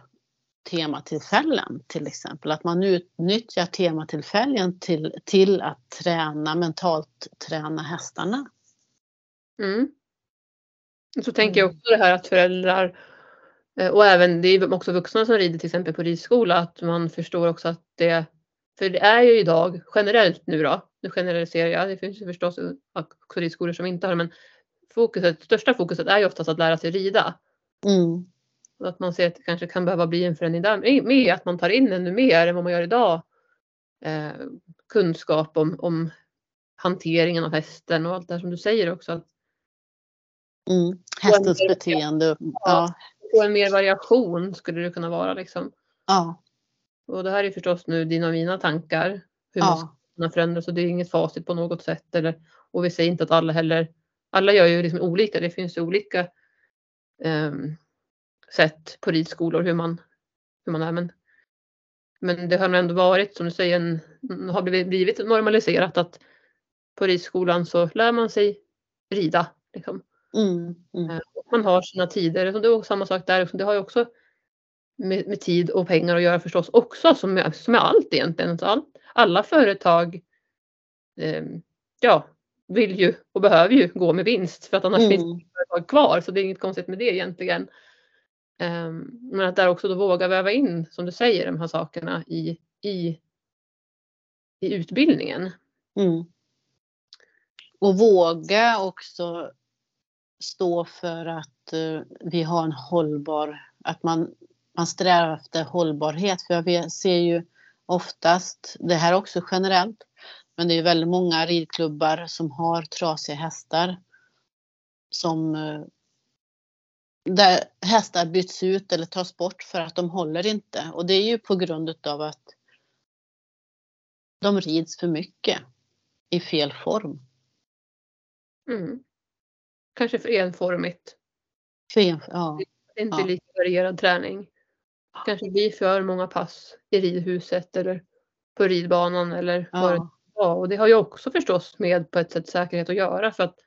tematillfällen till exempel. Att man utnyttjar tematillfällen till, till att träna, mentalt träna hästarna. Mm. Så tänker jag också det här att föräldrar eh, och även det är också vuxna som rider till exempel på ridskola att man förstår också att det för det är ju idag generellt nu då, nu generaliserar jag, det finns ju förstås också ridskolor som inte har men fokuset, största fokuset är ju oftast att lära sig rida. Mm. Och att man ser att det kanske kan behöva bli en förändring där med att man tar in ännu mer än vad man gör idag. Eh, kunskap om, om hanteringen av hästen och allt det här som du säger också. Att Mm. Hästens beteende. Ja. Få en mer variation skulle det kunna vara liksom. Ja. Och det här är förstås nu dina och mina tankar. Hur man ska Ja. kunna förändra så det är inget facit på något sätt. Eller, och vi säger inte att alla heller, alla gör ju liksom olika. Det finns ju olika ehm, sätt på ridskolor hur man, hur man är. Men, men det har nog ändå varit som du säger, en, har blivit, normaliserat att på ridskolan så lär man sig rida. Liksom. Mm. Mm. Eh, Man har sina tider. Det är samma sak där. Det har ju också med, med tid och pengar att göra förstås också som med, som med allt egentligen. Så allt, alla företag eh, ja, vill ju och behöver ju gå med vinst för att annars finns Mm. det inget företag kvar. Så det är inget konstigt med det egentligen. Ehm, men att där också då våga väva in som du säger de här sakerna i, i, i utbildningen. Mm. Och våga också stå för att eh, vi har en hållbar, att man, man strävar efter hållbarhet. För jag ser ju oftast, det här också generellt, men det är väldigt många ridklubbar som har trasiga hästar. Som eh, där hästar byts ut eller tas bort för att de håller inte. Och det är ju på grund av att de rids för mycket i fel form. Mm. Kanske för enformigt. Fel, ja. Inte Ja. lika varierad träning. Kanske blir för många pass i ridhuset eller på ridbanan eller vad det Ja. Ja, och det har ju också förstås med på ett sätt säkerhet att göra för att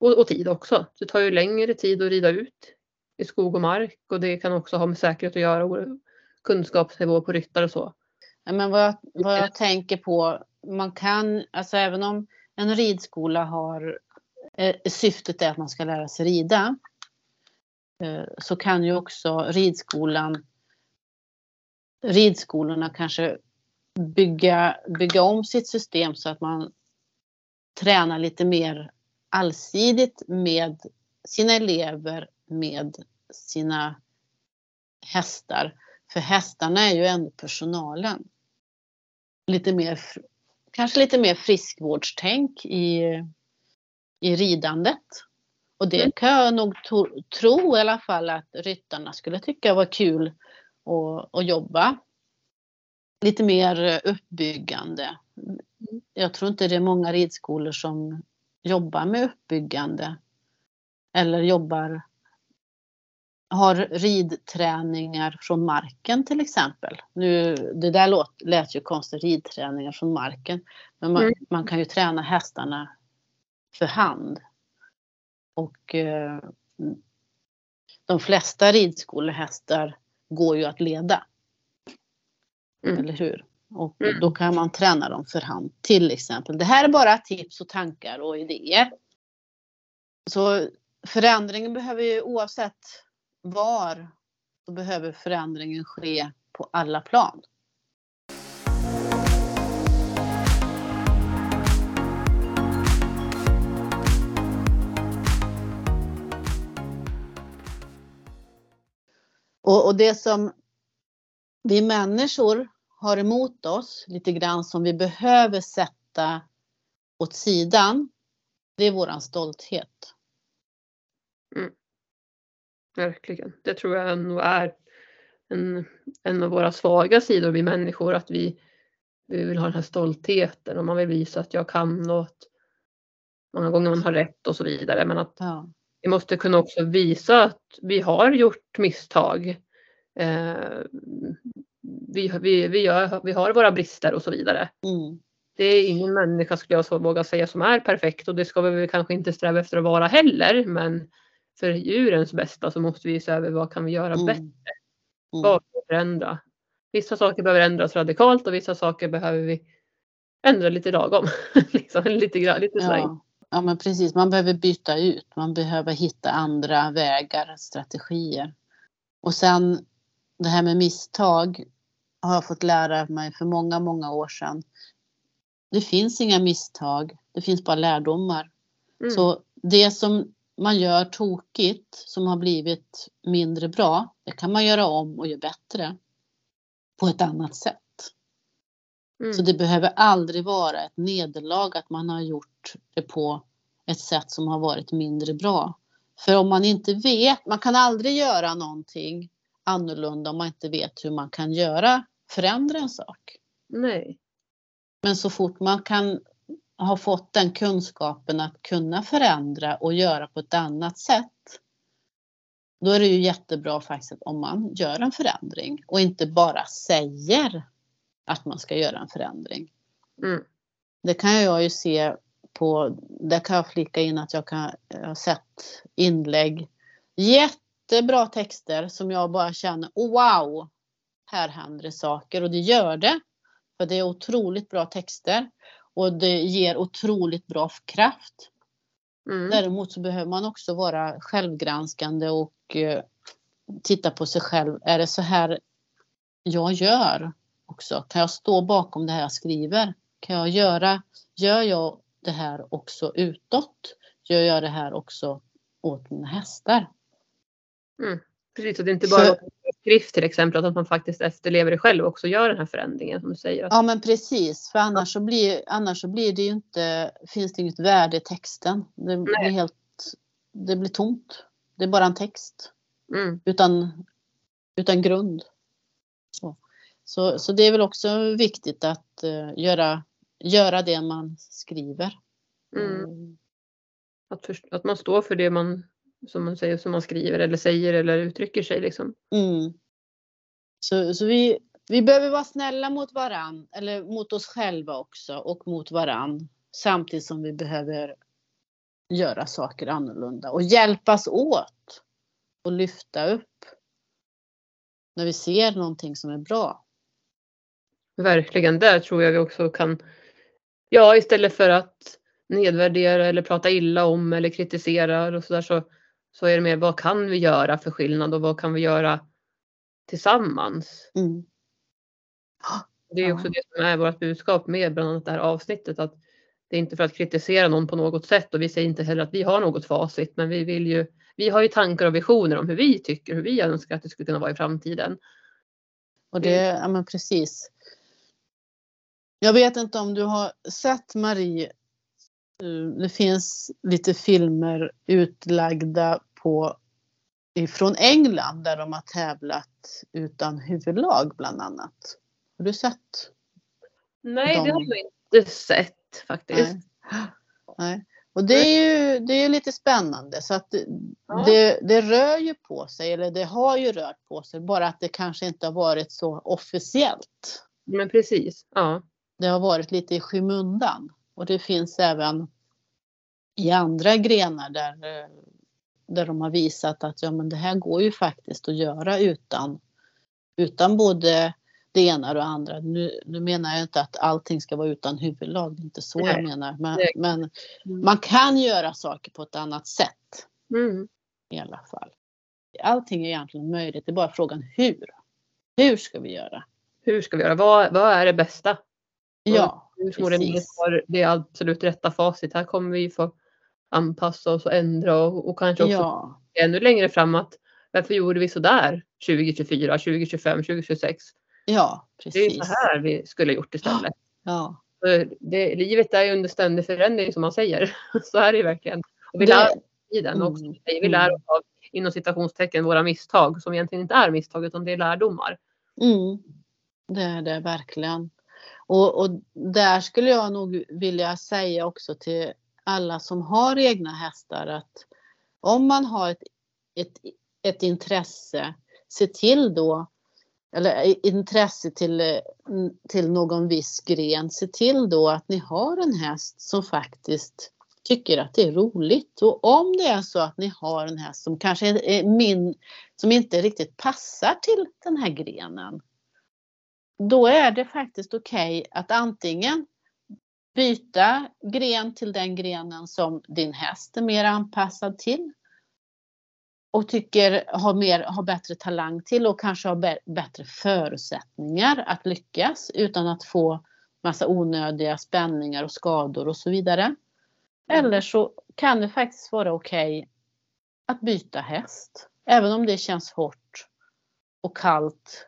och, och tid också. Det tar ju längre tid att rida ut i skog och mark och det kan också ha med säkerhet att göra och kunskapsnivå på ryttare och så. Ja, Men vad jag, vad jag tänker på, man kan, alltså även om en ridskola har, eh, syftet är att man ska lära sig rida, eh, så kan ju också ridskolan, ridskolorna kanske bygga, bygga om sitt system så att man tränar lite mer allsidigt med sina elever, med sina hästar. För hästarna är ju ändå personalen. Lite mer, kanske lite mer friskvårdstänk i, i ridandet. Och det Mm. kan jag nog to- tro i alla fall att ryttarna skulle tycka var kul att, att jobba. Lite mer uppbyggande. Jag tror inte det är många ridskolor som jobbar med uppbyggande. Eller jobbar har ridträningar från marken till exempel. Nu, det där låt, lät ju konstigt, ridträningar från marken. Men man, Mm. man kan ju träna hästarna för hand. Och eh, de flesta ridskolehästar går ju att leda. Mm. Eller hur? Och Mm. då kan man träna dem för hand till exempel. Det här är bara tips och tankar och idéer. Så förändringen behöver ju oavsett var så behöver förändringen ske på alla plan. Och, och det som vi människor har emot oss lite grann som vi behöver sätta åt sidan. Det är våran stolthet. Verkligen. Det tror jag nog är en, en av våra svaga sidor vi människor att vi, vi vill ha den här stoltheten och man vill visa att jag kan att många gånger man har rätt och så vidare. Men att Ja. vi måste kunna också visa att vi har gjort misstag. Eh, vi, vi, vi, gör, vi har våra brister och så vidare. Mm. Det är ingen människa skulle jag så våga säga som är perfekt och det ska vi kanske inte sträva efter att vara heller. Men för djurens bästa så måste vi se över vad kan vi göra Mm. bättre. Mm. Vad kan vi förändra? Vissa saker behöver ändras radikalt och vissa saker behöver vi ändra lite lagom. liksom, lite, gra- lite. Ja. Ja men precis, man behöver byta ut, man behöver hitta andra vägar, strategier. Och sen det här med misstag har jag fått lära mig för många, många år sedan. Det finns inga misstag, det finns bara lärdomar. Mm. Så det som man gör tokigt som har blivit mindre bra, det kan man göra om och göra bättre på ett annat sätt. Mm. Så det behöver aldrig vara ett nederlag att man har gjort det på ett sätt som har varit mindre bra. För om man inte vet, man kan aldrig göra någonting annorlunda om man inte vet hur man kan göra, förändra en sak. Nej. Men så fort man kan ha fått den kunskapen att kunna förändra och göra på ett annat sätt. Då är det ju jättebra faktiskt om man gör en förändring och inte bara säger att man ska göra en förändring. Mm. Det kan jag ju se på, där kan jag flika in att jag kan jag har sett inlägg, jättebra texter som jag bara känner wow, här händer det saker och det gör det. För det är otroligt bra texter och det ger otroligt bra kraft. Mm. Däremot så behöver man också vara självgranskande och eh, titta på sig själv. Är det så här jag gör också? Kan jag stå bakom det här jag skriver? Kan jag göra, gör jag det här också utåt? Gör jag det här också åt mina hästar? Mm. Precis, och det är inte bara så, skrift till exempel, att man faktiskt efterlever det själv och också gör den här förändringen som du säger. Ja men precis, för annars så blir, annars så blir det ju inte, finns det inget värde i texten. Det Nej. blir helt, det blir tomt. Det är bara en text. Mm. Utan, utan grund. Så. Så, så det är väl också viktigt att uh, göra, göra det man skriver. Mm. Mm. Att, för, att man står för det man som man säger, som man skriver eller säger eller uttrycker sig. Liksom. Mm. Så, så vi, vi behöver vara snälla mot varann, eller mot oss själva också och mot varann. Samtidigt som vi behöver göra saker annorlunda och hjälpas åt och lyfta upp när vi ser någonting som är bra. Verkligen, där tror jag vi också kan, ja istället för att nedvärdera eller prata illa om eller kritisera och sådär så så är det mer vad kan vi göra för skillnad och vad kan vi göra tillsammans? Mm. Det är också det som är vårt budskap med bland annat det här avsnittet att det är inte för att kritisera någon på något sätt och vi säger inte heller att vi har något facit men vi vill ju vi har ju tankar och visioner om hur vi tycker, hur vi önskar att det skulle kunna vara i framtiden. Och det, ja men precis. Jag vet inte om du har sett Marie det finns lite filmer utlagda på ifrån England där de har tävlat utan huvudlag bland annat. Har du sett? Nej, de... det har jag inte sett faktiskt. Nej. Nej. Och det är ju det är lite spännande så att ja. det, det rör ju på sig eller det har ju rört på sig bara att det kanske inte har varit så officiellt. Men precis, ja. Det har varit lite i skymundan. Och det finns även i andra grenar där, där de har visat att ja, men det här går ju faktiskt att göra utan, utan både det ena och det andra. Nu, nu menar jag inte att allting ska vara utan huvudlag, det är inte så Nej. jag menar. Men, men mm. man kan göra saker på ett annat sätt. Mm. I alla fall. Allting är egentligen möjligt, det är bara frågan hur. Hur ska vi göra? Hur ska vi göra? Vad, vad är det bästa? Ja, förmodligen har det absolut rätta facit. Här kommer vi få anpassa oss och ändra och, och kanske också ja. ännu längre framåt. Varför gjorde vi så där 2024, 2025, 2026? Ja, precis. Det är så här vi skulle gjort istället. Ja. Det, livet är ju under ständig förändring som man säger. Så är det verkligen. Och vi det... lär i den också. Mm. Vi lär mm. oss av inom citationstecken våra misstag som egentligen inte är misstag utan det är lärdomar. Mm. Det är det verkligen. Och, och där skulle jag nog vilja säga också till alla som har egna hästar att om man har ett, ett, ett intresse, se till då, eller intresse till, till någon viss gren, se till då att ni har en häst som faktiskt tycker att det är roligt. Och om det är så att ni har en häst som kanske är min, som inte riktigt passar till den här grenen, då är det faktiskt okej okay att antingen byta gren till den grenen som din häst är mer anpassad till. Och tycker har, mer, har bättre talang till och kanske har bättre förutsättningar att lyckas utan att få massa onödiga spänningar och skador och så vidare. Mm. Eller så kan det faktiskt vara okej okay att byta häst. Även om det känns hårt och kallt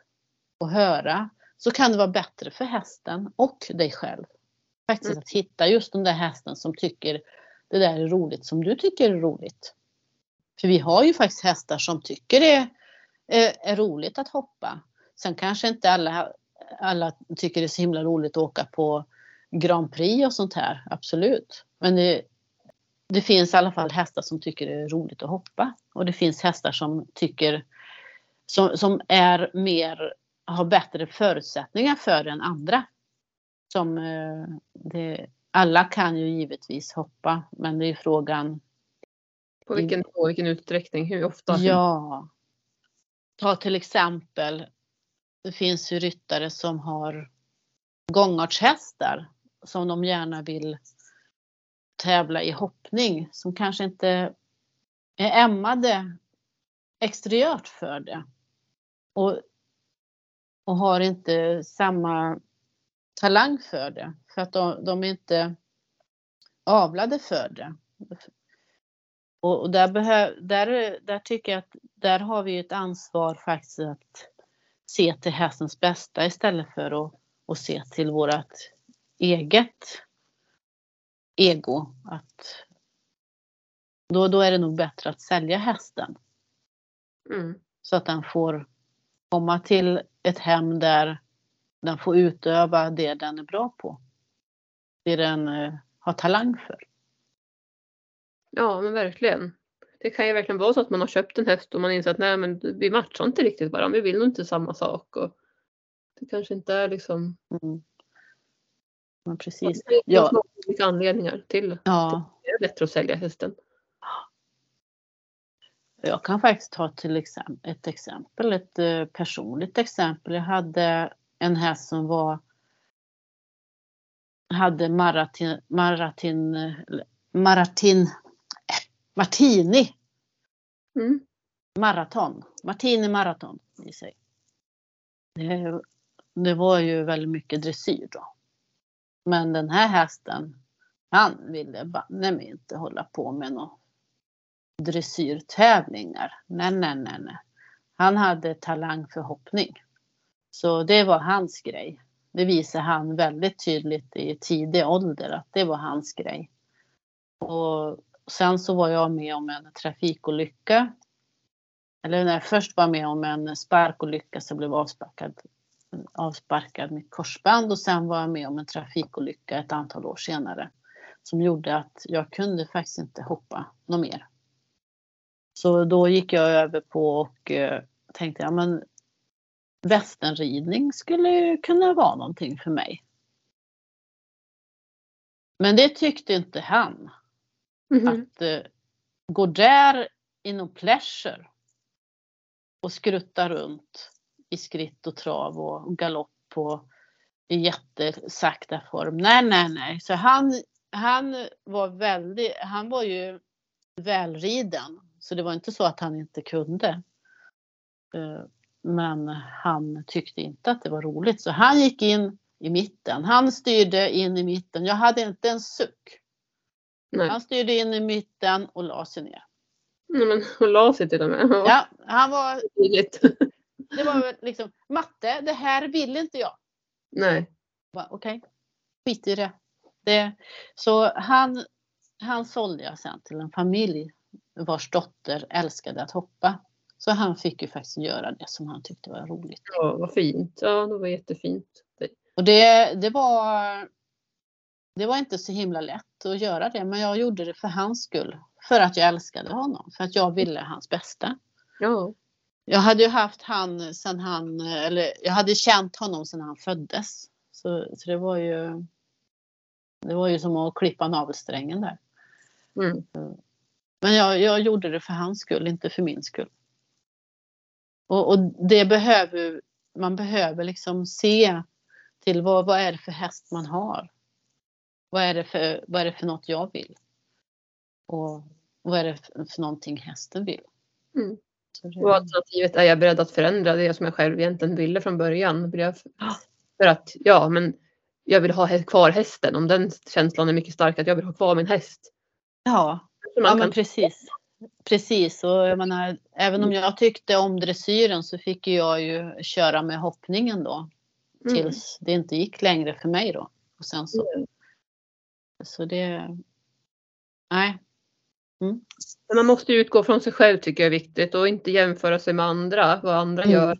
att höra så kan det vara bättre för hästen och dig själv. Faktiskt mm. att hitta just den där hästen som tycker det där är roligt som du tycker är roligt. För vi har ju faktiskt hästar som tycker det är, är roligt att hoppa. Sen kanske inte alla, alla tycker det är så himla roligt att åka på Grand Prix och sånt här, absolut. Men det, det finns i alla fall hästar som tycker det är roligt att hoppa. Och det finns hästar som tycker som, som är mer, har bättre förutsättningar för än andra. Som, eh, det, alla kan ju givetvis hoppa men det är frågan på vilken, på vilken utsträckning, hur ofta? Ja. Ta till exempel, det finns ju ryttare som har gångartshästar som de gärna vill tävla i hoppning som kanske inte är ämmade exteriört för det. Och, och har inte samma talang för det. För att de, de är inte avlade för det. Och, och där, behöv, där, där tycker jag att där har vi ett ansvar faktiskt att se till hästens bästa istället för att, att se till vårt eget ego. Att då, då är det nog bättre att sälja hästen. Mm. Så att den får komma till ett hem där den får utöva det den är bra på. Det den eh, har talang för. Ja men verkligen. Det kan ju verkligen vara så att man har köpt en häst och man inser att nej men vi matchar inte riktigt varandra. Vi vill nog inte samma sak. Och det kanske inte är liksom. Mm. Ja, precis. Det finns ja. olika anledningar till ja. att det är bättre att sälja hästen. Jag kan faktiskt ta till exempel ett exempel, ett eh, personligt exempel. Jag hade en häst som var hade maratin, maratin, maratin Martini. Mm. Maraton. Martini maraton i sig. Det, det var ju väldigt mycket dressyr då. Men den här hästen, han ville banne inte hålla på med några dressyrtävlingar. Nej, nej, nej, nej. Han hade talang för hoppning. Så det var hans grej. Det visar han väldigt tydligt i tidig ålder att det var hans grej. Och sen så var jag med om en trafikolycka. Eller när jag först var med om en sparkolycka så blev avsparkad, avsparkad mitt korsband och sen var jag med om en trafikolycka ett antal år senare. Som gjorde att jag kunde faktiskt inte hoppa något mer. Så då gick jag över på och eh, tänkte, ja men västernridning skulle kunna vara någonting för mig. Men det tyckte inte han. Mm -hmm. Att eh, gå där inom pleasure och skrutta runt i skritt och trav och galopp och i jättesakta form. Nej, nej, nej. Så han, han var väldigt, han var ju välriden. Så det var inte så att han inte kunde. Eh, men han tyckte inte att det var roligt. Så han gick in i mitten. Han styrde in i mitten. Jag hade inte en suck. Nej. Han styrde in i mitten och la sig ner. Nej, men och la sig till och med. Ja, han var... Det var liksom, matte, det här vill inte jag. Nej. Okej, okay. skit i det. det. Så han, han sålde jag sen till en familj vars dotter älskade att hoppa. Så han fick ju faktiskt göra det som han tyckte var roligt. Ja, vad fint. Ja, det var jättefint. Och det, det var det var inte så himla lätt att göra det, men jag gjorde det för hans skull. För att jag älskade honom, för att jag ville hans bästa. Ja. Jag hade ju haft han sen han, eller jag hade känt honom sedan han föddes. Så, så det var ju Det var ju som att klippa navelsträngen där. Mm. Men jag, jag gjorde det för hans skull, inte för min skull. Och, och det behöver man behöver liksom se till vad, vad är det för häst man har. vad är det för, vad är det för något jag vill? Och vad är det för, för någonting hästen vill? Mm. Och alternativet är jag beredd att förändra det som jag själv egentligen ville från början. För att ja, men jag vill ha kvar hästen. Om den känslan är mycket stark att jag vill ha kvar min häst. ja, man ja men kan, precis. Precis och jag menar, även om jag tyckte om dressyren så fick jag ju köra med hoppningen då. mm, Tills det inte gick längre för mig då. Och sen så, Mm. så det, nej. Men man måste ju utgå från sig själv tycker jag är viktigt och inte jämföra sig med andra. Vad andra Mm. gör.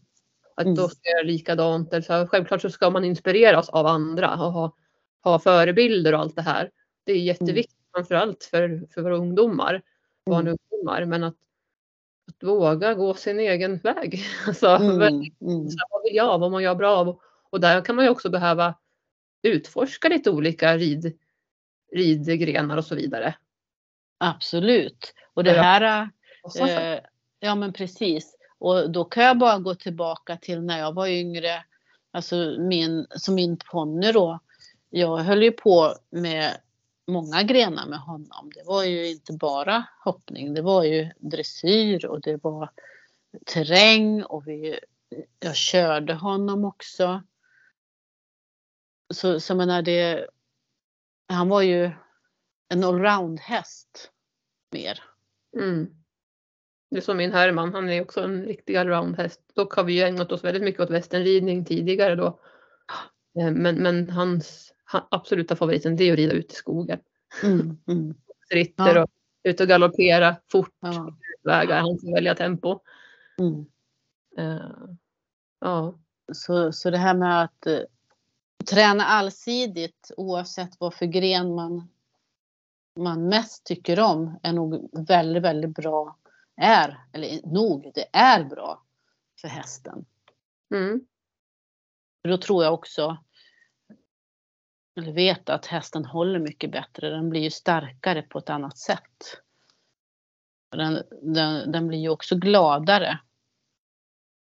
Att Mm. då ska jag likadant. Eller så, självklart så ska man inspireras av andra och ha, ha förebilder och allt det här. Det är jätteviktigt framförallt för, för våra ungdomar. Barn och ungdomar. Men att, att våga gå sin egen väg. Alltså, Mm, mm, så vad vill jag? Vad man gör bra av? Och där kan man ju också behöva utforska lite olika rid, ridgrenar och så vidare. absolut. Och det här, eh, ja men precis. Och då kan jag bara gå tillbaka till när jag var yngre. Alltså min, som min ponny då. Jag höll ju på med många grenar med honom. Det var ju inte bara hoppning. Det var ju dressyr och det var terräng och vi, jag körde honom också. Så, så menar det, han var ju en allround-häst mer. Mm. Det är som min Herman, han är också en riktig allround-häst. Dock har vi ju ägnat oss väldigt mycket åt västernridning tidigare då. Eh, Men, men hans han, absoluta favoriten det är att rida ut i skogen. Mm, mm, Ritter Ja. och ut och galoppera fort ja, vägar. Han får välja tempo. mm. Eh, Ja. Så, så det här med att eh, träna allsidigt oavsett vad för gren man, man mest tycker om är nog väldigt, väldigt bra. Är, eller nog, det är bra för hästen. Mm. För då tror jag också, eller vet att hästen håller mycket bättre. Den blir ju starkare på ett annat sätt. Den, den, den blir ju också gladare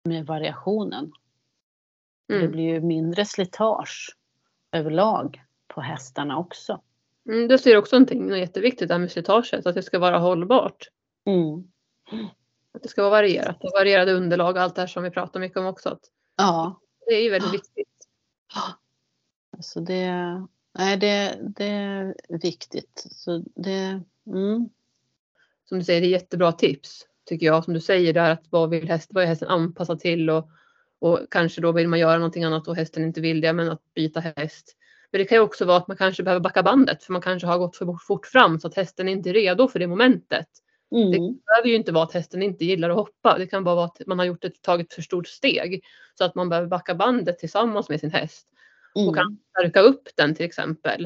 med variationen. Det Mm. blir ju mindre slitage överlag på hästarna också. Mm, det ser också någonting något jätteviktigt där med slitaget, att det ska vara hållbart. Mm. Att det ska vara varierat och varierade underlag och allt det här som vi pratar mycket om också. Ja, det är ju väldigt viktigt. Alltså det, nej, det, det är viktigt. Så det, mm, Som du säger, det är jättebra tips tycker jag. Som du säger där att vad vill häst, vad är hästen anpassad till och, och kanske då vill man göra någonting annat och hästen inte vill det, men att byta häst. Men det kan ju också vara att man kanske behöver backa bandet för man kanske har gått för fort fram så att hästen inte är redo för det momentet. mm, Det behöver ju inte vara att hästen inte gillar att hoppa. Det kan bara vara att man har gjort ett, tagit för stort steg. Så att man behöver backa bandet tillsammans med sin häst. Mm, Och kan stärka upp den till exempel.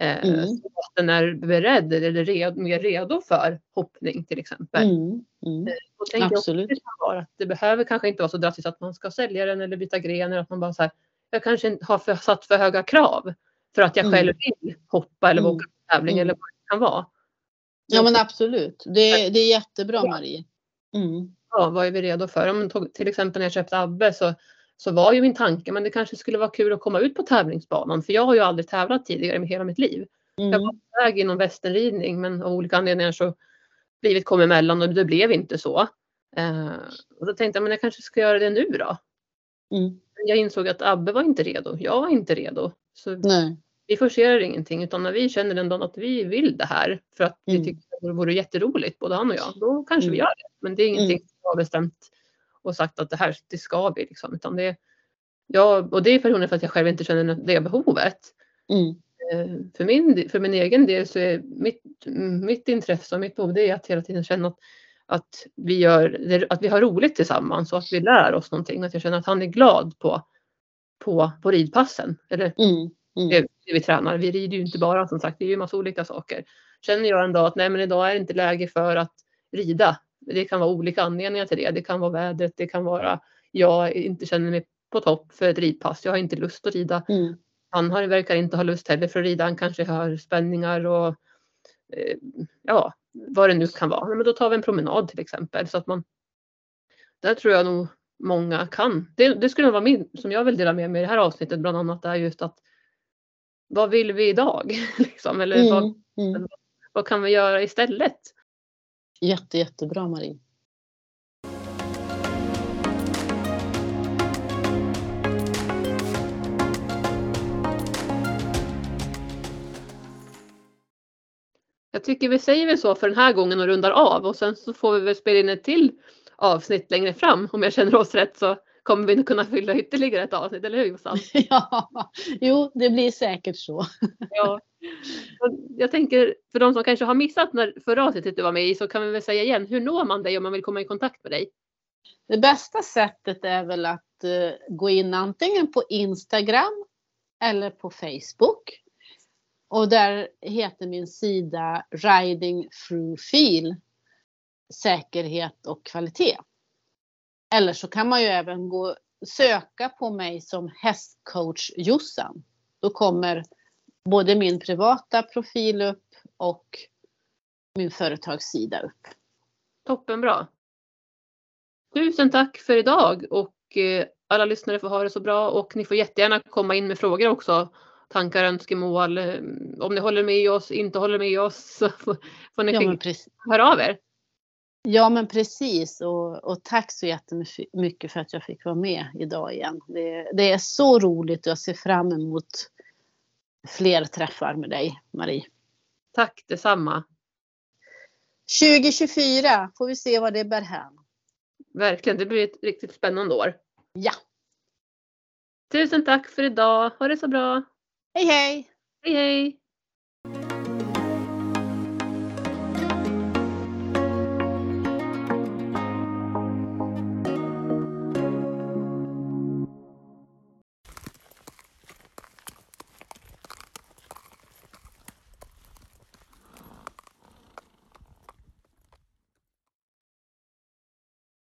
Eh, Mm. Så att den är beredd eller red, mer redo för hoppning till exempel. mm, mm. Och tänker jag också Absolut. vara att det behöver kanske inte vara så drastiskt att man ska sälja den eller byta gren. Eller att man bara så här, jag kanske har för, satt för höga krav. För att jag Mm. själv vill hoppa eller Mm. åka på tävling Mm. eller vad det kan vara. Ja men absolut. Det, det är jättebra Marie. Mm. ja, vad är vi redo för? Om, till exempel när jag köpte Abbe så, så var ju min tanke, men det kanske skulle vara kul att komma ut på tävlingsbanan. För jag har ju aldrig tävlat tidigare med hela mitt liv. Jag var Mm. på väg inom västernridning men av olika anledningar så livet kom emellan och det blev inte så. Eh, och då tänkte jag, men jag kanske ska göra det nu då. Mm. Jag insåg att Abbe var inte redo. Jag var inte redo. Så Nej. vi forcerar ingenting utan när vi känner den dagen att vi vill det här för att vi Mm. tycker att det vore jätteroligt både han och jag. Då kanske vi Mm. gör det. Men det är ingenting som jag har bestämt och sagt att det här det ska vi liksom. Utan det, ja, och det är personligen för att jag själv inte känner det behovet. Mm. Eh, För min, för min egen del så är mitt, mitt intresse och mitt behov det är att hela tiden känna att, att, vi gör, att vi har roligt tillsammans och att vi lär oss någonting. Att jag känner att han är glad på, på, på ridpassen. Eller Mm. Mm. det, det vi tränar. Vi rider ju inte bara som sagt, det är ju massa olika saker. Känner jag en dag att nej men idag är det inte läge för att rida. Det kan vara olika anledningar till det. Det kan vara vädret, det kan vara jag inte känner mig på topp för ett ridpass. Jag har inte lust att rida. Mm. Han har, verkar inte ha lust heller för att rida. Han kanske har spänningar och eh, ja, vad det nu kan vara. Men då tar vi en promenad till exempel. Så att man, där tror jag nog många kan. Det, det skulle vara min, som jag vill dela med mig i det här avsnittet bland annat, är just att vad vill vi idag? liksom, eller vad, Mm, mm. vad kan vi göra istället? Jätte, jättebra Marie. Jag tycker vi säger väl så för den här gången och rundar av och sen så får vi väl spela in ett till avsnitt längre fram. Om jag känner oss rätt så kommer vi nog kunna fylla ytterligare ett avsnitt, eller hur Jossan? Ja, jo, det blir säkert så. Ja. Jag tänker för de som kanske har missat när förra avsnittet du var med i så kan vi väl säga igen, hur når man dig om man vill komma i kontakt med dig? Det bästa sättet är väl att eh, gå in antingen på Instagram eller på Facebook. Och där heter min sida Riding through feel säkerhet och kvalitet. Eller så kan man ju även gå söka på mig som hästcoach Jossan. Då kommer både min privata profil upp och min företagssida upp. Toppenbra. Tusen tack för idag och eh, alla lyssnare får ha det så bra och ni får jättegärna komma in med frågor också. Tankar, önskemål. eh, Om ni håller med oss, inte håller med oss så får ni Ja höra av er. Ja men precis och, och tack så jättemycket för att jag fick vara med idag igen. Det, det är så roligt och jag ser fram emot fler träffar med dig Marie. Tack detsamma. 2024 får vi se vad det bär hän. Verkligen, det blir ett riktigt spännande år. Ja, Tusen tack för idag. Ha det så bra. hej hej! Hej hej!